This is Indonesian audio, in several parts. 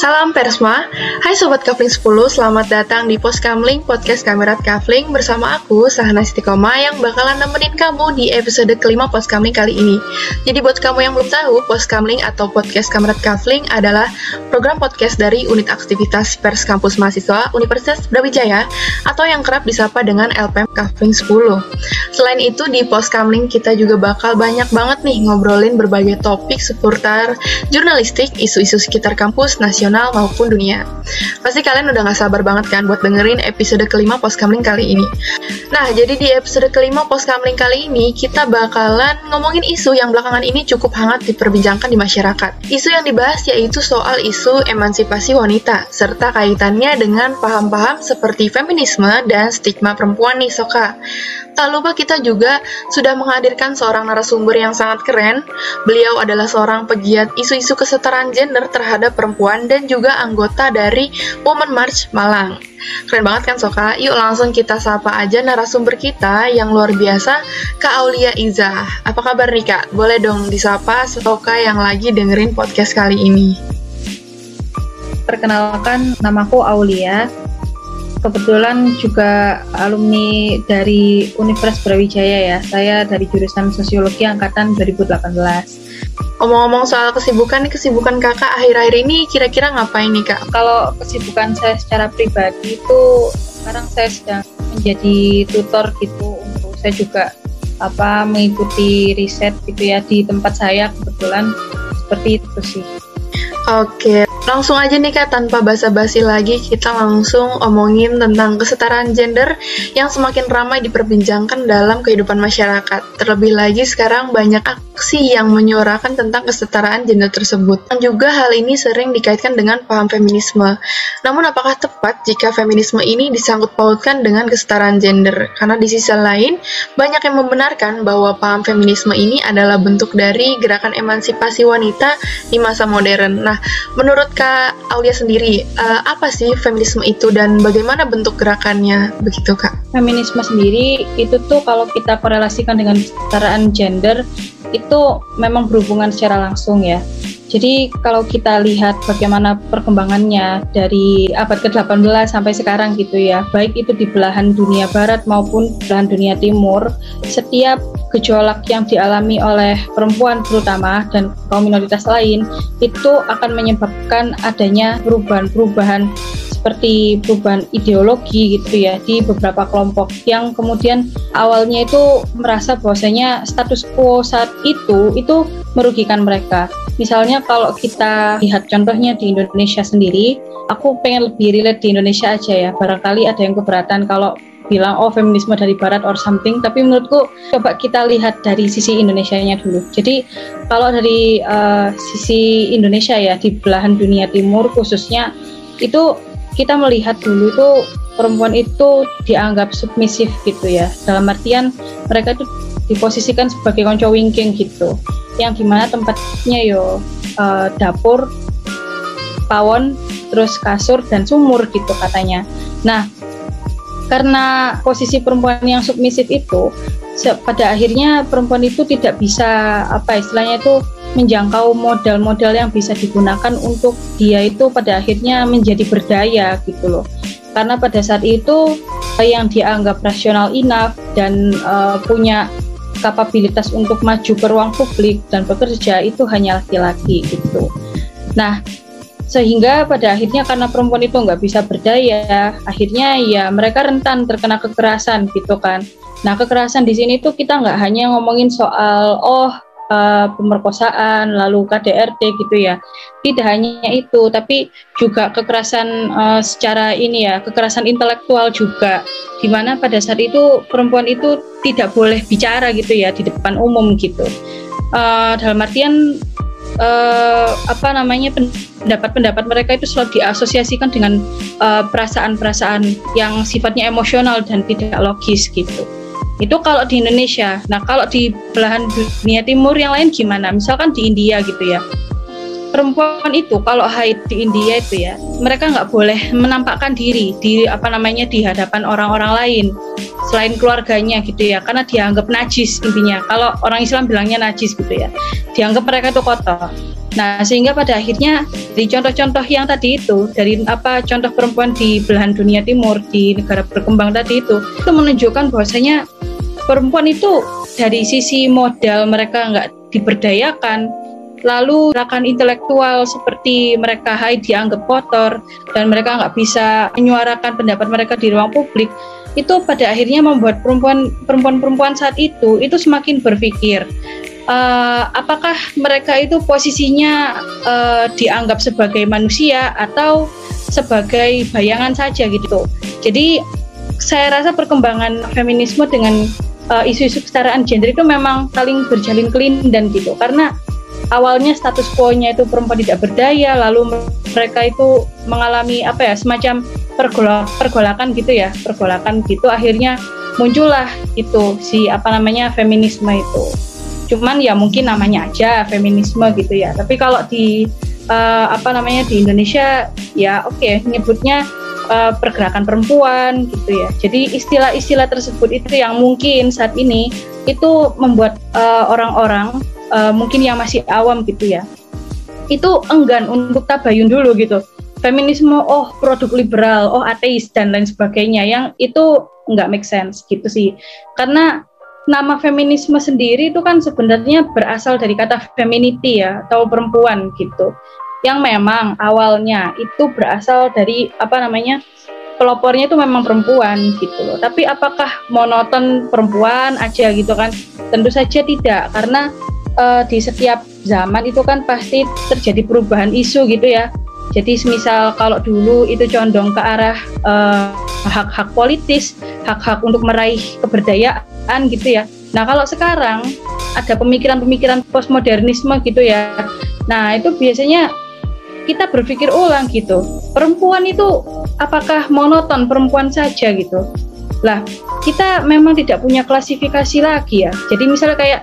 Salam Persma, hai Sobat Kavling 10, selamat datang di Pos Kamling, podcast Kamerat Kavling bersama aku, Sahana Istiqomah yang bakalan nemenin kamu di episode kelima Pos Kamling kali ini. Jadi buat kamu yang belum tahu, Pos Kamling atau podcast Kamerat Kavling adalah program podcast dari Unit Aktivitas Pers Kampus Mahasiswa Universitas Brawijaya atau yang kerap disapa dengan LPM Kavling 10. Selain itu, di Pos Kamling kita juga bakal banyak banget nih ngobrolin berbagai topik seputar jurnalistik, isu-isu sekitar kampus, nasional, maupun dunia. Pasti kalian udah gak sabar banget kan buat dengerin episode kelima Poskamling kali ini. Nah, jadi di episode kelima Poskamling kali ini kita bakalan ngomongin isu yang belakangan ini cukup hangat diperbincangkan di masyarakat. Isu yang dibahas yaitu soal isu emansipasi wanita, serta kaitannya dengan paham-paham seperti feminisme dan stigma perempuan nih Soka. Tak lupa kita juga sudah menghadirkan seorang narasumber yang sangat keren. Beliau adalah seorang pegiat isu-isu kesetaraan gender terhadap perempuan dan juga anggota dari Women March Malang. Keren banget kan Soka? Yuk langsung kita sapa aja narasumber kita yang luar biasa, Kak Aulia Iza. Apa kabar nih Kak? Boleh dong disapa Soka yang lagi dengerin podcast kali ini. Perkenalkan, namaku Aulia, kebetulan juga alumni dari Universitas Brawijaya ya. Saya dari jurusan Sosiologi angkatan 2018. Omong-omong soal kesibukan, kesibukan kakak akhir-akhir ini kira-kira ngapain nih kak? Kalau kesibukan saya secara pribadi itu sekarang saya sedang menjadi tutor gitu untuk saya juga apa mengikuti riset gitu ya di tempat saya kebetulan seperti itu sih. Oke, langsung aja nih Kak, tanpa basa-basi lagi, kita langsung omongin tentang kesetaraan gender yang semakin ramai diperbincangkan dalam kehidupan masyarakat. Terlebih lagi sekarang banyak aksi yang menyuarakan tentang kesetaraan gender tersebut. Dan juga hal ini sering dikaitkan dengan paham feminisme. Namun apakah tepat jika feminisme ini disangkut pautkan dengan kesetaraan gender? Karena di sisi lain, banyak yang membenarkan bahwa paham feminisme ini adalah bentuk dari gerakan emansipasi wanita di masa modern. Nah, menurut Kak Aulia sendiri, uh, apa sih feminisme itu dan bagaimana bentuk gerakannya begitu Kak? Feminisme sendiri itu tuh kalau kita korelasikan dengan kesetaraan gender itu memang berhubungan secara langsung ya. Jadi kalau kita lihat bagaimana perkembangannya dari abad ke-18 sampai sekarang gitu ya, baik itu di belahan dunia barat maupun belahan dunia timur, setiap gejolak yang dialami oleh perempuan terutama dan kaum minoritas lain itu akan menyebabkan adanya perubahan-perubahan seperti perubahan ideologi gitu ya di beberapa kelompok yang kemudian awalnya itu merasa bahwasanya status quo saat itu itu merugikan mereka. Misalnya kalau kita lihat contohnya di Indonesia sendiri, aku pengen lebih relate di Indonesia aja ya. Barangkali ada yang keberatan kalau bilang oh feminisme dari barat or something. Tapi menurutku coba kita lihat dari sisi Indonesia-nya dulu. Jadi kalau dari uh, sisi Indonesia ya di belahan dunia timur khususnya itu kita melihat dulu itu perempuan itu dianggap submisif gitu ya. Dalam artian mereka itu diposisikan sebagai konco wingking gitu. Yang di mana tempatnya yo uh, dapur pawon terus kasur dan sumur gitu katanya. Nah karena posisi perempuan yang submisif itu pada akhirnya perempuan itu tidak bisa apa istilahnya itu menjangkau modal-modal yang bisa digunakan untuk dia itu pada akhirnya menjadi berdaya gitu loh. Karena pada saat itu yang dianggap rasional enough dan uh, punya kapabilitas untuk maju ke ruang publik dan bekerja itu hanya laki-laki gitu. Nah, sehingga pada akhirnya karena perempuan itu nggak bisa berdaya, akhirnya ya mereka rentan terkena kekerasan gitu kan. Nah, kekerasan di sini tuh kita nggak hanya ngomongin soal oh uh, pemerkosaan, lalu KDRT gitu ya. Tidak hanya itu, tapi juga kekerasan uh, secara ini ya, kekerasan intelektual juga. Di mana pada saat itu perempuan itu tidak boleh bicara gitu ya di depan umum gitu. Uh, dalam artian uh, apa namanya pendapat-pendapat mereka itu selalu diasosiasikan dengan perasaan-perasaan uh, yang sifatnya emosional dan tidak logis gitu. Itu kalau di Indonesia. Nah, kalau di belahan dunia timur yang lain gimana? Misalkan di India gitu ya. Perempuan itu kalau haid di India itu ya, mereka nggak boleh menampakkan diri di apa namanya di hadapan orang-orang lain selain keluarganya gitu ya, karena dianggap najis intinya. Kalau orang Islam bilangnya najis gitu ya, dianggap mereka itu kotor. Nah, sehingga pada akhirnya di contoh-contoh yang tadi itu dari apa contoh perempuan di belahan dunia timur di negara berkembang tadi itu itu menunjukkan bahwasanya perempuan itu dari sisi modal mereka nggak diberdayakan lalu gerakan intelektual seperti mereka hai dianggap kotor dan mereka nggak bisa menyuarakan pendapat mereka di ruang publik itu pada akhirnya membuat perempuan perempuan-perempuan saat itu itu semakin berpikir uh, apakah mereka itu posisinya uh, dianggap sebagai manusia atau sebagai bayangan saja gitu. Jadi saya rasa perkembangan feminisme dengan uh, isu-isu kesetaraan gender itu memang saling berjalin dan gitu karena awalnya status quo-nya itu perempuan tidak berdaya lalu mereka itu mengalami apa ya semacam pergolak pergolakan gitu ya pergolakan gitu. Akhirnya muncullah itu si apa namanya feminisme itu. Cuman ya mungkin namanya aja feminisme gitu ya. Tapi kalau di uh, apa namanya di Indonesia ya oke okay, nyebutnya uh, pergerakan perempuan gitu ya. Jadi istilah-istilah tersebut itu yang mungkin saat ini itu membuat eh, orang-orang uh, uh, mungkin yang masih awam gitu ya. Itu enggan untuk tabayun dulu gitu. Feminisme oh produk liberal oh ateis dan lain sebagainya yang itu nggak make sense gitu sih. Karena nama feminisme sendiri itu kan sebenarnya berasal dari kata femininity ya atau perempuan gitu. Yang memang awalnya itu berasal dari apa namanya pelopornya itu memang perempuan gitu loh. Tapi apakah monoton perempuan aja gitu kan? Tentu saja tidak karena uh, di setiap zaman itu kan pasti terjadi perubahan isu gitu ya jadi semisal kalau dulu itu condong ke arah eh, hak-hak uh, politis, hak-hak untuk meraih keberdayaan gitu ya. Nah kalau sekarang ada pemikiran-pemikiran postmodernisme gitu ya. Nah itu biasanya kita berpikir ulang gitu. Perempuan itu apakah monoton perempuan saja gitu? Lah kita memang tidak punya klasifikasi lagi ya. Jadi misalnya kayak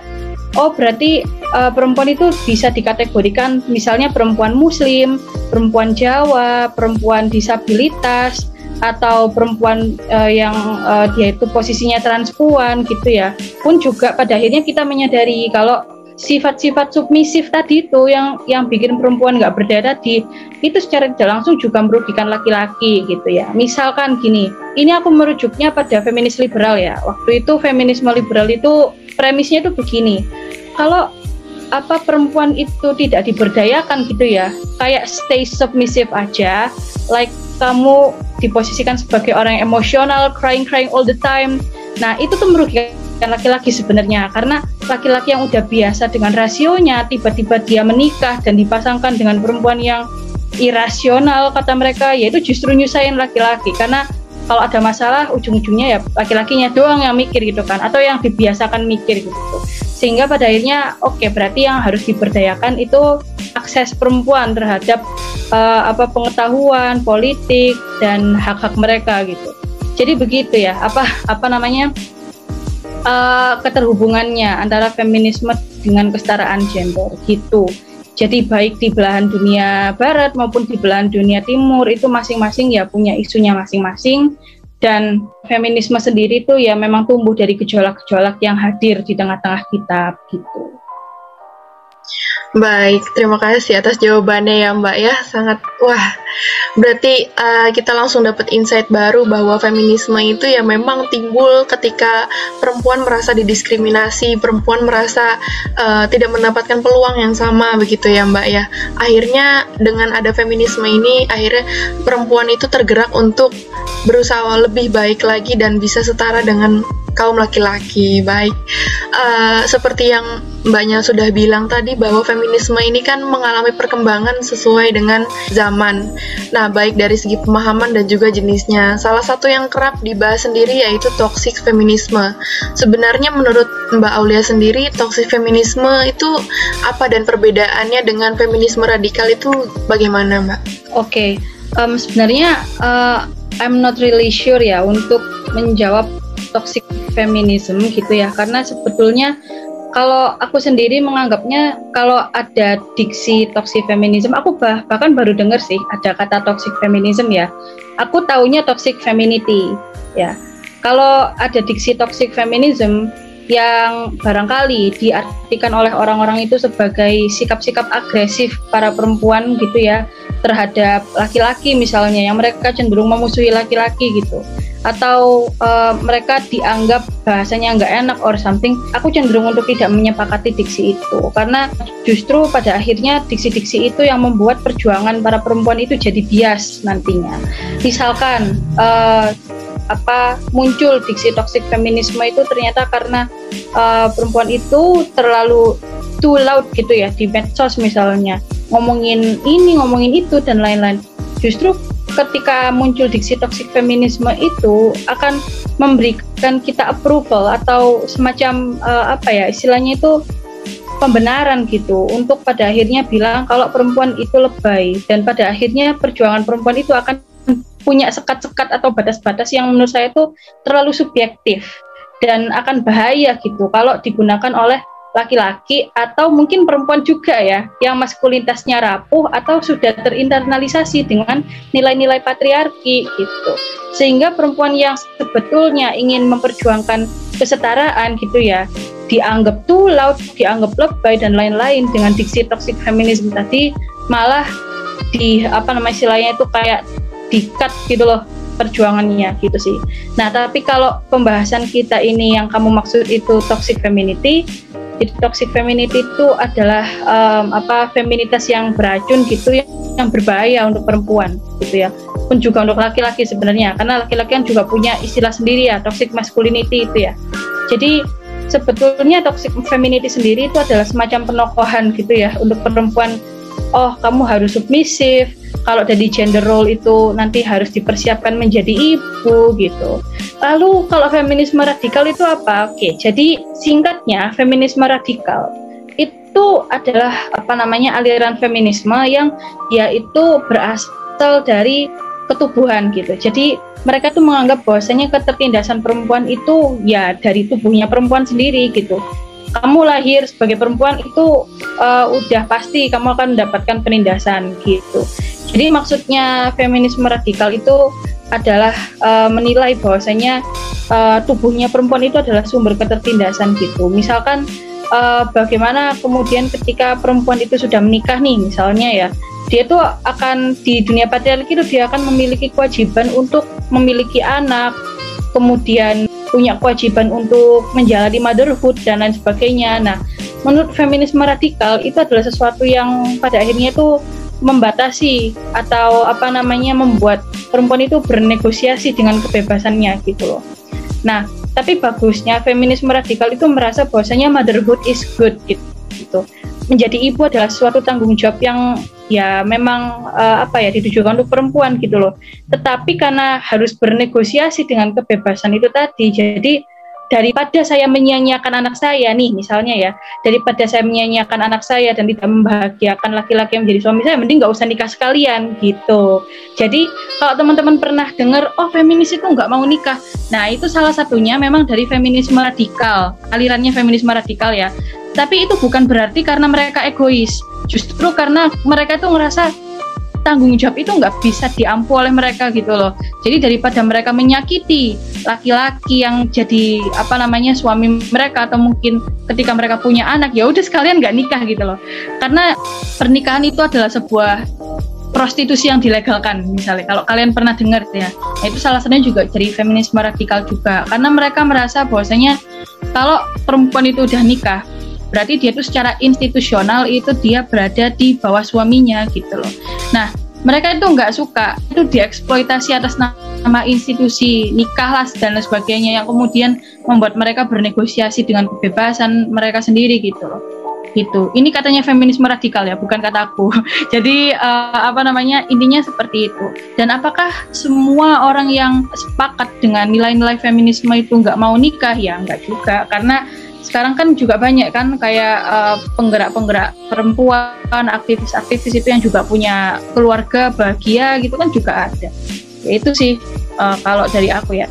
oh berarti uh, perempuan itu bisa dikategorikan misalnya perempuan muslim, perempuan Jawa, perempuan disabilitas, atau perempuan uh, yang uh, dia itu posisinya transpuan gitu ya. Pun juga pada akhirnya kita menyadari kalau sifat-sifat submisif tadi itu yang yang bikin perempuan nggak berdaya tadi itu secara tidak langsung juga merugikan laki-laki gitu ya misalkan gini ini aku merujuknya pada feminis liberal ya waktu itu feminisme liberal itu premisnya itu begini kalau apa perempuan itu tidak diberdayakan gitu ya kayak stay submissive aja like kamu diposisikan sebagai orang yang emosional, crying crying all the time. Nah, itu tuh merugikan laki-laki sebenarnya. Karena laki-laki yang udah biasa dengan rasionya tiba-tiba dia menikah dan dipasangkan dengan perempuan yang irasional kata mereka yaitu justru nyusahin laki-laki. Karena kalau ada masalah ujung-ujungnya ya laki-lakinya doang yang mikir gitu kan atau yang dibiasakan mikir gitu. Sehingga pada akhirnya oke okay, berarti yang harus diberdayakan itu akses perempuan terhadap uh, apa pengetahuan politik dan hak-hak mereka gitu. Jadi begitu ya apa apa namanya uh, keterhubungannya antara feminisme dengan kesetaraan gender gitu jadi baik di belahan dunia barat maupun di belahan dunia timur itu masing-masing ya punya isunya masing-masing dan feminisme sendiri itu ya memang tumbuh dari gejolak-gejolak yang hadir di tengah-tengah kita gitu. Baik, terima kasih atas jawabannya ya Mbak ya. Sangat wah. Berarti uh, kita langsung dapat insight baru bahwa feminisme itu ya memang timbul ketika perempuan merasa didiskriminasi, perempuan merasa uh, tidak mendapatkan peluang yang sama begitu ya Mbak ya. Akhirnya dengan ada feminisme ini akhirnya perempuan itu tergerak untuk berusaha lebih baik lagi dan bisa setara dengan kaum laki-laki. Baik, uh, seperti yang Mbaknya sudah bilang tadi bahwa feminisme ini kan mengalami perkembangan sesuai dengan zaman. Nah, baik dari segi pemahaman dan juga jenisnya. Salah satu yang kerap dibahas sendiri yaitu toxic feminisme. Sebenarnya menurut Mbak Aulia sendiri, toxic feminisme itu apa dan perbedaannya dengan feminisme radikal itu bagaimana, Mbak? Oke, okay. um, sebenarnya uh, I'm not really sure ya untuk menjawab toxic feminism gitu ya. Karena sebetulnya kalau aku sendiri menganggapnya kalau ada diksi toxic feminism aku bah, bahkan baru dengar sih ada kata toxic feminism ya. Aku taunya toxic femininity ya. Kalau ada diksi toxic feminism yang barangkali diartikan oleh orang-orang itu sebagai sikap-sikap agresif para perempuan gitu ya terhadap laki-laki misalnya yang mereka cenderung memusuhi laki-laki gitu. Atau uh, mereka dianggap bahasanya nggak enak or something aku cenderung untuk tidak menyepakati diksi itu. Karena justru pada akhirnya diksi-diksi itu yang membuat perjuangan para perempuan itu jadi bias nantinya. Misalkan uh, apa muncul diksi toxic feminisme itu ternyata karena uh, perempuan itu terlalu too loud gitu ya di medsos misalnya. Ngomongin ini ngomongin itu dan lain-lain. Justru ketika muncul diksi toxic feminisme itu akan memberikan kita approval atau semacam uh, apa ya istilahnya itu pembenaran gitu. Untuk pada akhirnya bilang kalau perempuan itu lebay dan pada akhirnya perjuangan perempuan itu akan punya sekat-sekat atau batas-batas yang menurut saya itu terlalu subjektif dan akan bahaya gitu kalau digunakan oleh laki-laki atau mungkin perempuan juga ya yang maskulinitasnya rapuh atau sudah terinternalisasi dengan nilai-nilai patriarki gitu. Sehingga perempuan yang sebetulnya ingin memperjuangkan kesetaraan gitu ya dianggap too loud, dianggap lebay dan lain-lain dengan diksi toxic feminism tadi malah di apa nama istilahnya itu kayak dikat gitu loh perjuangannya gitu sih. Nah, tapi kalau pembahasan kita ini yang kamu maksud itu toxic femininity, jadi toxic femininity itu adalah um, apa feminitas yang beracun gitu yang, yang berbahaya untuk perempuan gitu ya. Pun juga untuk laki-laki sebenarnya karena laki-laki kan juga punya istilah sendiri ya toxic masculinity itu ya. Jadi sebetulnya toxic femininity sendiri itu adalah semacam penokohan gitu ya untuk perempuan. Oh, kamu harus submisif, kalau jadi gender role itu nanti harus dipersiapkan menjadi ibu gitu. Lalu kalau feminisme radikal itu apa? Oke, jadi singkatnya feminisme radikal itu adalah apa namanya aliran feminisme yang yaitu berasal dari ketubuhan gitu. Jadi mereka tuh menganggap bahwasanya ketertindasan perempuan itu ya dari tubuhnya perempuan sendiri gitu kamu lahir sebagai perempuan itu uh, udah pasti kamu akan mendapatkan penindasan gitu. Jadi maksudnya feminisme radikal itu adalah uh, menilai bahwasanya uh, tubuhnya perempuan itu adalah sumber ketertindasan gitu. Misalkan uh, bagaimana kemudian ketika perempuan itu sudah menikah nih misalnya ya, dia tuh akan di dunia patriarki itu dia akan memiliki kewajiban untuk memiliki anak, kemudian punya kewajiban untuk menjalani motherhood dan lain sebagainya. Nah, menurut feminisme radikal itu adalah sesuatu yang pada akhirnya itu membatasi atau apa namanya membuat perempuan itu bernegosiasi dengan kebebasannya gitu loh. Nah, tapi bagusnya feminisme radikal itu merasa bahwasanya motherhood is good gitu. Menjadi ibu adalah suatu tanggung jawab yang ya memang uh, apa ya ditujukan untuk perempuan gitu loh. Tetapi karena harus bernegosiasi dengan kebebasan itu tadi, jadi daripada saya menyanyiakan anak saya nih misalnya ya daripada saya menyanyiakan anak saya dan tidak membahagiakan laki-laki yang menjadi suami saya mending nggak usah nikah sekalian gitu. Jadi kalau teman-teman pernah dengar oh feminis itu nggak mau nikah. Nah itu salah satunya memang dari feminisme radikal alirannya feminisme radikal ya tapi itu bukan berarti karena mereka egois justru karena mereka itu ngerasa tanggung jawab itu nggak bisa diampu oleh mereka gitu loh. Jadi daripada mereka menyakiti laki-laki yang jadi apa namanya suami mereka atau mungkin ketika mereka punya anak ya udah sekalian nggak nikah gitu loh. Karena pernikahan itu adalah sebuah prostitusi yang dilegalkan misalnya kalau kalian pernah dengar ya nah, itu salah satunya juga jadi feminisme radikal juga karena mereka merasa bahwasanya kalau perempuan itu udah nikah berarti dia itu secara institusional itu dia berada di bawah suaminya gitu loh. Nah, mereka itu nggak suka itu dieksploitasi atas nama institusi nikah lah dan lain sebagainya yang kemudian membuat mereka bernegosiasi dengan kebebasan mereka sendiri gitu loh. Gitu. Ini katanya feminisme radikal ya bukan kataku jadi uh, apa namanya intinya seperti itu. Dan apakah semua orang yang sepakat dengan nilai-nilai feminisme itu nggak mau nikah? Ya nggak juga. Karena sekarang kan juga banyak kan kayak uh, penggerak-penggerak perempuan, aktivis-aktivis itu yang juga punya keluarga bahagia gitu kan juga ada. Ya, itu sih uh, kalau dari aku ya.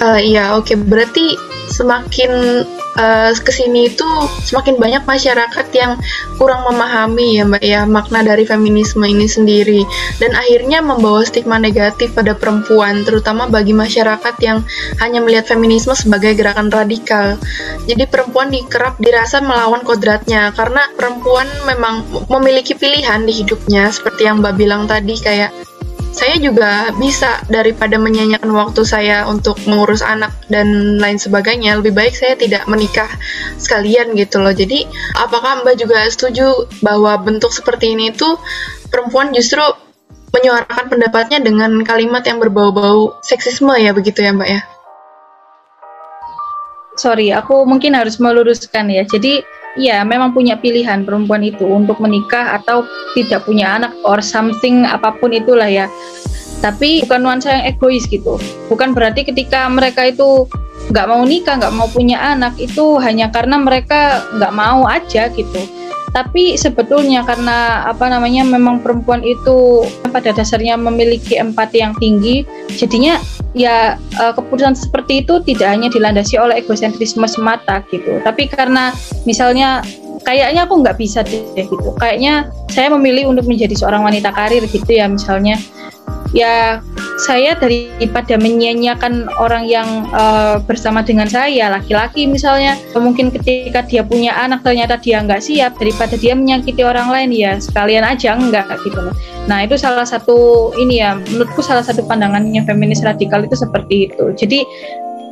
Uh, iya, oke. Okay. Berarti semakin uh, ke sini itu semakin banyak masyarakat yang kurang memahami ya mbak ya makna dari feminisme ini sendiri dan akhirnya membawa stigma negatif pada perempuan terutama bagi masyarakat yang hanya melihat feminisme sebagai gerakan radikal. Jadi perempuan dikerap dirasa melawan kodratnya karena perempuan memang memiliki pilihan di hidupnya seperti yang mbak bilang tadi kayak saya juga bisa daripada menyanyikan waktu saya untuk mengurus anak dan lain sebagainya lebih baik saya tidak menikah sekalian gitu loh. Jadi apakah mbak juga setuju bahwa bentuk seperti ini itu perempuan justru menyuarakan pendapatnya dengan kalimat yang berbau-bau seksisme ya begitu ya mbak ya? Sorry aku mungkin harus meluruskan ya. Jadi ya memang punya pilihan perempuan itu untuk menikah atau tidak punya anak or something apa pun itulah ya. Tapi bukan nuansa yang egois gitu. Bukan berarti ketika mereka itu nggak mau nikah nggak mau punya anak itu hanya karena mereka nggak mau aja gitu tapi sebetulnya karena apa namanya memang perempuan itu pada dasarnya memiliki empati yang tinggi jadinya ya uh, keputusan seperti itu tidak hanya dilandasi oleh egosentrisme semata gitu. Tapi karena misalnya kayaknya aku nggak bisa deh gitu. Kayaknya saya memilih untuk menjadi seorang wanita karir gitu ya misalnya. Ya saya daripada menyanyiakan orang yang uh, bersama dengan saya laki-laki misalnya mungkin ketika dia punya anak ternyata dia nggak siap daripada dia menyakiti orang lain ya sekalian aja enggak gitu loh. Nah itu salah satu ini ya menurutku salah satu pandangannya feminis radikal itu seperti itu. Jadi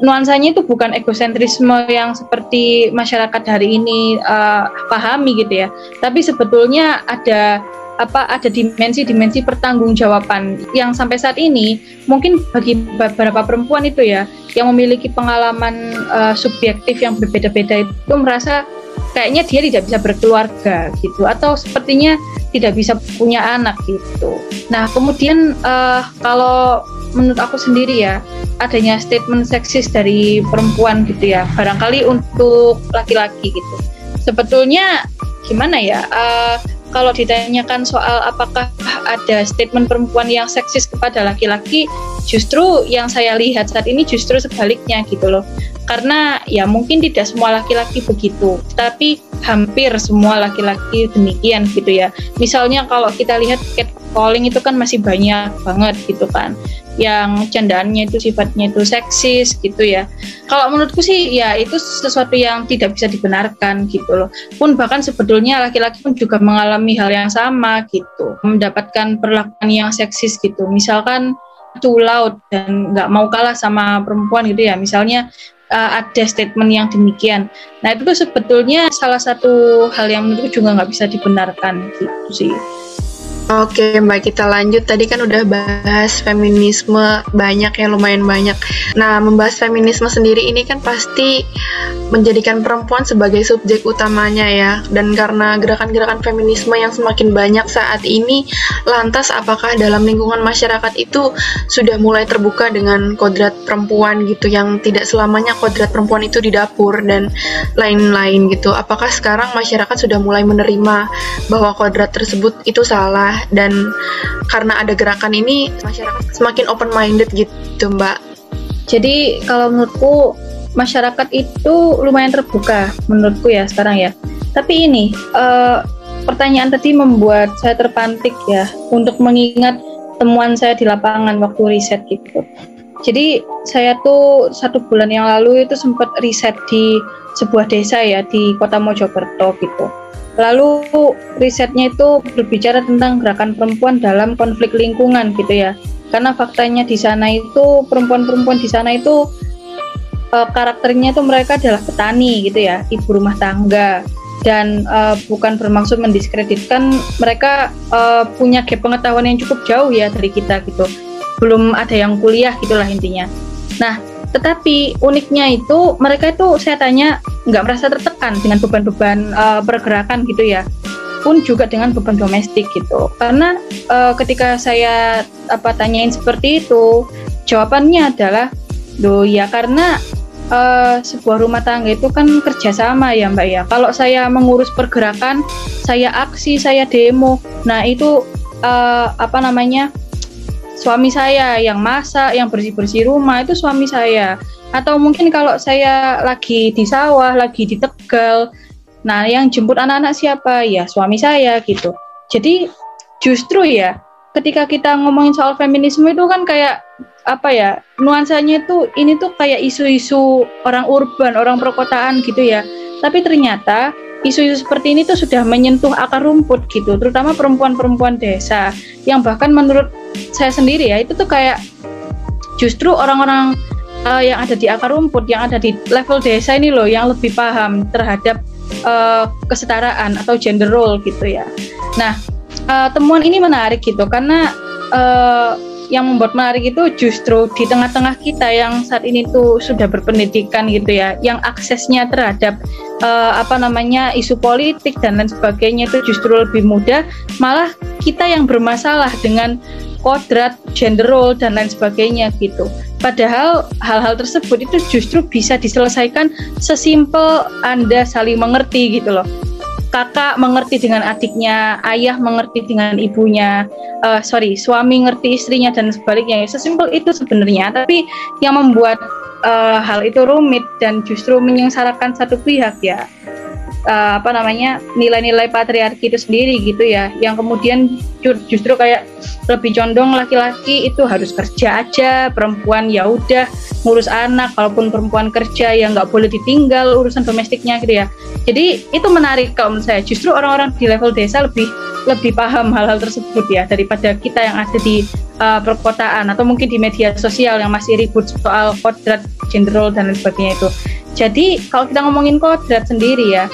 nuansanya itu bukan egosentrisme yang seperti masyarakat hari ini uh, pahami gitu ya. Tapi sebetulnya ada apa ada dimensi-dimensi pertanggungjawaban yang sampai saat ini mungkin bagi beberapa perempuan itu ya yang memiliki pengalaman uh, subjektif yang berbeda-beda itu merasa kayaknya dia tidak bisa berkeluarga gitu atau sepertinya tidak bisa punya anak gitu. Nah kemudian uh, kalau menurut aku sendiri ya adanya statement seksis dari perempuan gitu ya barangkali untuk laki-laki gitu. Sebetulnya gimana ya? Uh, kalau ditanyakan soal apakah ada statement perempuan yang seksis kepada laki-laki, justru yang saya lihat saat ini justru sebaliknya gitu loh. Karena ya mungkin tidak semua laki-laki begitu, tapi hampir semua laki-laki demikian gitu ya. Misalnya kalau kita lihat catcalling itu kan masih banyak banget gitu kan yang candaannya itu sifatnya itu seksis gitu ya. Kalau menurutku sih ya itu sesuatu yang tidak bisa dibenarkan gitu loh. Pun bahkan sebetulnya laki-laki pun juga mengalami hal yang sama gitu, mendapatkan perlakuan yang seksis gitu. Misalkan too loud dan nggak mau kalah sama perempuan gitu ya. Misalnya uh, ada statement yang demikian. Nah itu sebetulnya salah satu hal yang menurutku juga nggak bisa dibenarkan gitu sih. Oke Mbak kita lanjut. Tadi kan udah bahas feminisme banyak ya lumayan banyak. Nah membahas feminisme sendiri ini kan pasti menjadikan perempuan sebagai subjek utamanya ya. Dan karena gerakan-gerakan feminisme yang semakin banyak saat ini Lantas apakah dalam lingkungan masyarakat itu sudah mulai terbuka dengan kodrat perempuan gitu Yang tidak selamanya kodrat perempuan itu di dapur dan lain-lain gitu? Apakah sekarang masyarakat sudah mulai menerima bahwa kodrat tersebut itu salah dan karena ada gerakan ini masyarakat semakin open minded gitu mbak. Jadi kalau menurutku masyarakat itu lumayan terbuka menurutku ya sekarang ya. Tapi ini uh, pertanyaan tadi membuat saya terpantik ya untuk mengingat temuan saya di lapangan waktu riset gitu. Jadi saya tuh satu bulan yang lalu itu sempat riset di sebuah desa ya di kota Mojokerto gitu Lalu risetnya itu berbicara tentang gerakan perempuan dalam konflik lingkungan gitu ya. Karena faktanya di sana itu perempuan-perempuan di sana itu e, karakternya itu mereka adalah petani gitu ya, ibu rumah tangga dan e, bukan bermaksud mendiskreditkan mereka e, punya gap pengetahuan yang cukup jauh ya dari kita gitu. Belum ada yang kuliah gitulah intinya. Nah, tetapi uniknya itu mereka itu saya tanya nggak merasa tertekan dengan beban-beban uh, pergerakan gitu ya. Pun juga dengan beban domestik gitu. Karena uh, ketika saya apa tanyain seperti itu jawabannya adalah do ya karena uh, sebuah rumah tangga itu kan kerjasama ya mbak ya. Kalau saya mengurus pergerakan saya aksi saya demo. Nah itu uh, apa namanya suami saya yang masak, yang bersih-bersih rumah itu suami saya. Atau mungkin kalau saya lagi di sawah, lagi di Tegal, nah yang jemput anak-anak siapa? Ya suami saya gitu. Jadi justru ya ketika kita ngomongin soal feminisme itu kan kayak apa ya nuansanya itu ini tuh kayak isu-isu orang urban, orang perkotaan gitu ya. Tapi ternyata isu-isu seperti ini tuh sudah menyentuh akar rumput gitu, terutama perempuan-perempuan desa yang bahkan menurut saya sendiri ya itu tuh kayak justru orang-orang uh, yang ada di akar rumput, yang ada di level desa ini loh yang lebih paham terhadap uh, kesetaraan atau gender role gitu ya. Nah, uh, temuan ini menarik gitu karena uh, yang membuat menarik itu justru di tengah-tengah kita yang saat ini tuh sudah berpendidikan gitu ya, yang aksesnya terhadap uh, apa namanya isu politik dan lain sebagainya itu justru lebih mudah, malah kita yang bermasalah dengan kodrat, gender role dan lain sebagainya gitu. Padahal hal-hal tersebut itu justru bisa diselesaikan sesimpel Anda saling mengerti gitu loh kakak mengerti dengan adiknya, ayah mengerti dengan ibunya, uh, sorry, suami ngerti istrinya dan sebaliknya. Sesimpel itu sebenarnya. Tapi yang membuat uh, hal itu rumit dan justru menyengsarakan satu pihak ya uh, apa namanya nilai-nilai patriarki itu sendiri gitu ya. Yang kemudian justru kayak lebih condong laki-laki itu harus kerja aja perempuan ya udah ngurus anak walaupun perempuan kerja ya nggak boleh ditinggal urusan domestiknya gitu ya. Jadi itu menarik kalau menurut saya. Justru orang-orang di level desa lebih lebih paham hal-hal tersebut ya daripada kita yang ada di uh, perkotaan atau mungkin di media sosial yang masih ribut soal kodrat gender dan lain sebagainya itu jadi kalau kita ngomongin kodrat sendiri ya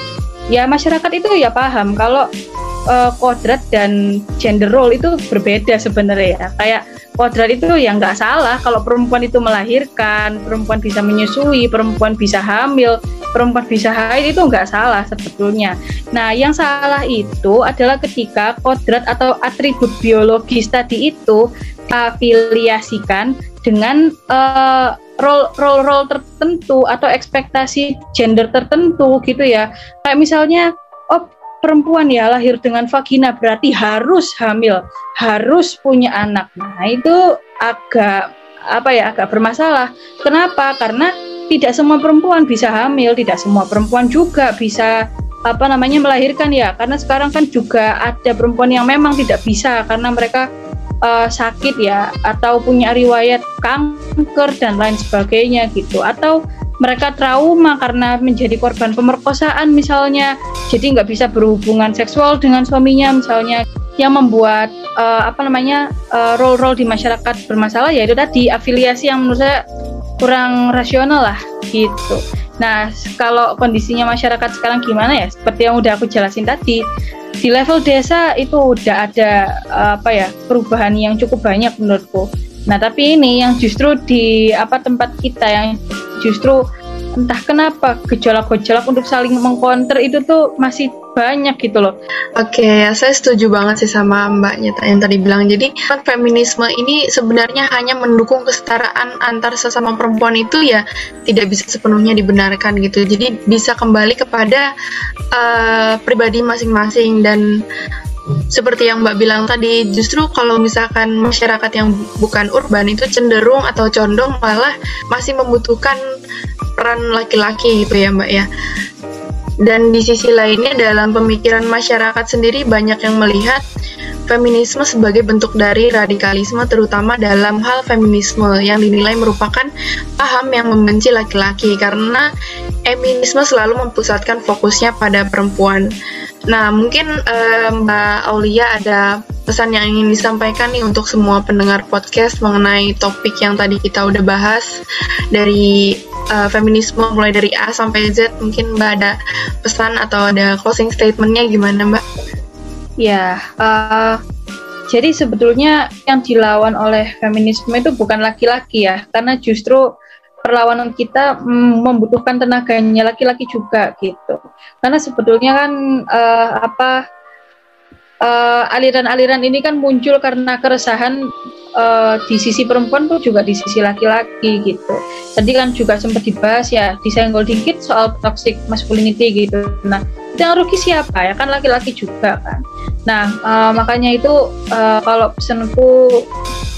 ya masyarakat itu ya paham kalau uh, kodrat dan gender role itu berbeda sebenarnya ya. Kayak kodrat itu ya nggak salah kalau perempuan itu melahirkan, perempuan bisa menyusui, perempuan bisa hamil, perempuan bisa haid itu nggak salah sebetulnya. Nah, yang salah itu adalah ketika kodrat atau atribut biologis tadi itu afiliasikan dengan uh, role role role tertentu atau ekspektasi gender tertentu gitu ya kayak misalnya oh perempuan ya lahir dengan vagina berarti harus hamil harus punya anak nah itu agak apa ya agak bermasalah. Kenapa? Karena tidak semua perempuan bisa hamil tidak semua perempuan juga bisa apa namanya melahirkan ya. Karena sekarang kan juga ada perempuan yang memang tidak bisa karena mereka uh, sakit ya atau punya riwayat kanker dan lain sebagainya gitu. Atau mereka trauma karena menjadi korban pemerkosaan misalnya jadi nggak bisa berhubungan seksual dengan suaminya misalnya yang membuat uh, apa namanya uh, role-role di masyarakat bermasalah yaitu tadi afiliasi yang menurut saya kurang rasional lah gitu. Nah kalau kondisinya masyarakat sekarang gimana ya? Seperti yang udah aku jelasin tadi, di level desa itu udah ada apa ya perubahan yang cukup banyak menurutku. Nah tapi ini yang justru di apa tempat kita yang justru entah kenapa gejolak-gejolak untuk saling mengkonter itu tuh masih banyak gitu loh. Oke, okay, saya setuju banget sih sama mbaknya yang tadi bilang. Jadi kan feminisme ini sebenarnya hanya mendukung kesetaraan antar sesama perempuan itu ya tidak bisa sepenuhnya dibenarkan gitu. Jadi bisa kembali kepada uh, pribadi masing-masing dan seperti yang Mbak bilang tadi, justru kalau misalkan masyarakat yang bukan urban itu cenderung atau condong malah masih membutuhkan peran laki-laki gitu ya Mbak ya. Dan di sisi lainnya dalam pemikiran masyarakat sendiri banyak yang melihat feminisme sebagai bentuk dari radikalisme terutama dalam hal feminisme yang dinilai merupakan paham yang membenci laki-laki karena feminisme selalu mempusatkan fokusnya pada perempuan. Nah, mungkin uh, Mbak Aulia ada pesan yang ingin disampaikan nih untuk semua pendengar podcast mengenai topik yang tadi kita udah bahas dari uh, feminisme mulai dari A sampai Z mungkin Mbak ada pesan atau ada closing statementnya gimana Mbak? Ya, uh, jadi sebetulnya yang dilawan oleh feminisme itu bukan laki-laki ya, karena justru perlawanan kita mm, membutuhkan tenaganya laki-laki juga gitu. Karena sebetulnya kan uh, apa aliran-aliran uh, ini kan muncul karena keresahan uh, di sisi perempuan tuh juga di sisi laki-laki gitu. Tadi kan juga sempat dibahas ya, disenggol dikit soal toxic masculinity gitu. Nah, yang rugi siapa ya kan laki-laki juga kan. Nah, uh, makanya itu uh, kalau pesanku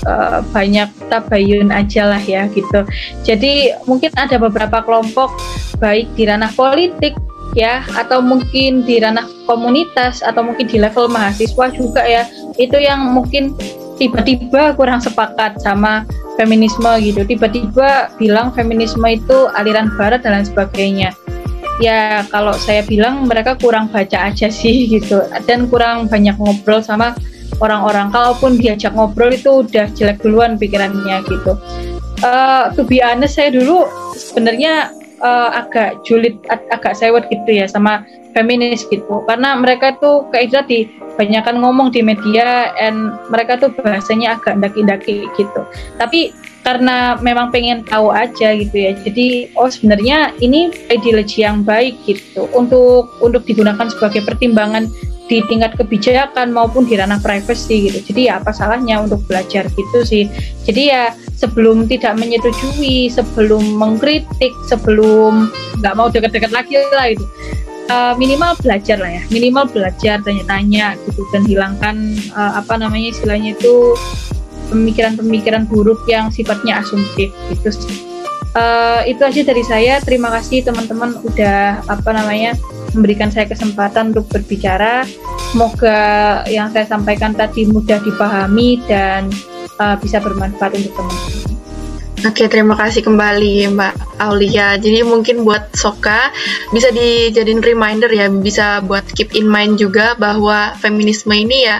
uh, banyak tabayun aja lah ya gitu. Jadi mungkin ada beberapa kelompok baik di ranah politik ya atau mungkin di ranah komunitas atau mungkin di level mahasiswa juga ya itu yang mungkin tiba-tiba kurang sepakat sama feminisme gitu tiba-tiba bilang feminisme itu aliran barat dan lain sebagainya ya kalau saya bilang mereka kurang baca aja sih gitu. Dan kurang banyak ngobrol sama orang-orang. Kalaupun diajak ngobrol itu udah jelek duluan pikirannya gitu. Uh, to be honest saya dulu sebenarnya uh, agak julid ag agak sewot gitu ya sama feminis gitu karena mereka tuh kayak tadi banyakkan ngomong di media and mereka tuh bahasanya agak daki-daki gitu tapi karena memang pengen tahu aja gitu ya jadi oh sebenarnya ini ideologi yang baik gitu untuk untuk digunakan sebagai pertimbangan di tingkat kebijakan maupun di ranah privacy gitu. Jadi ya apa salahnya untuk belajar gitu sih. Jadi ya sebelum tidak menyetujui, sebelum mengkritik, sebelum nggak mau deket-deket lagi lah itu. Uh, minimal belajar lah ya, minimal belajar tanya-tanya gitu dan hilangkan uh, apa namanya istilahnya itu pemikiran-pemikiran buruk yang sifatnya asumtif gitu. Uh, itu aja dari saya. Terima kasih teman-teman udah apa namanya memberikan saya kesempatan untuk berbicara. Semoga yang saya sampaikan tadi mudah dipahami dan uh, bisa bermanfaat untuk teman-teman. Oke, terima kasih kembali Mbak Aulia. Jadi mungkin buat Soka bisa dijadiin reminder ya, bisa buat keep in mind juga bahwa feminisme ini ya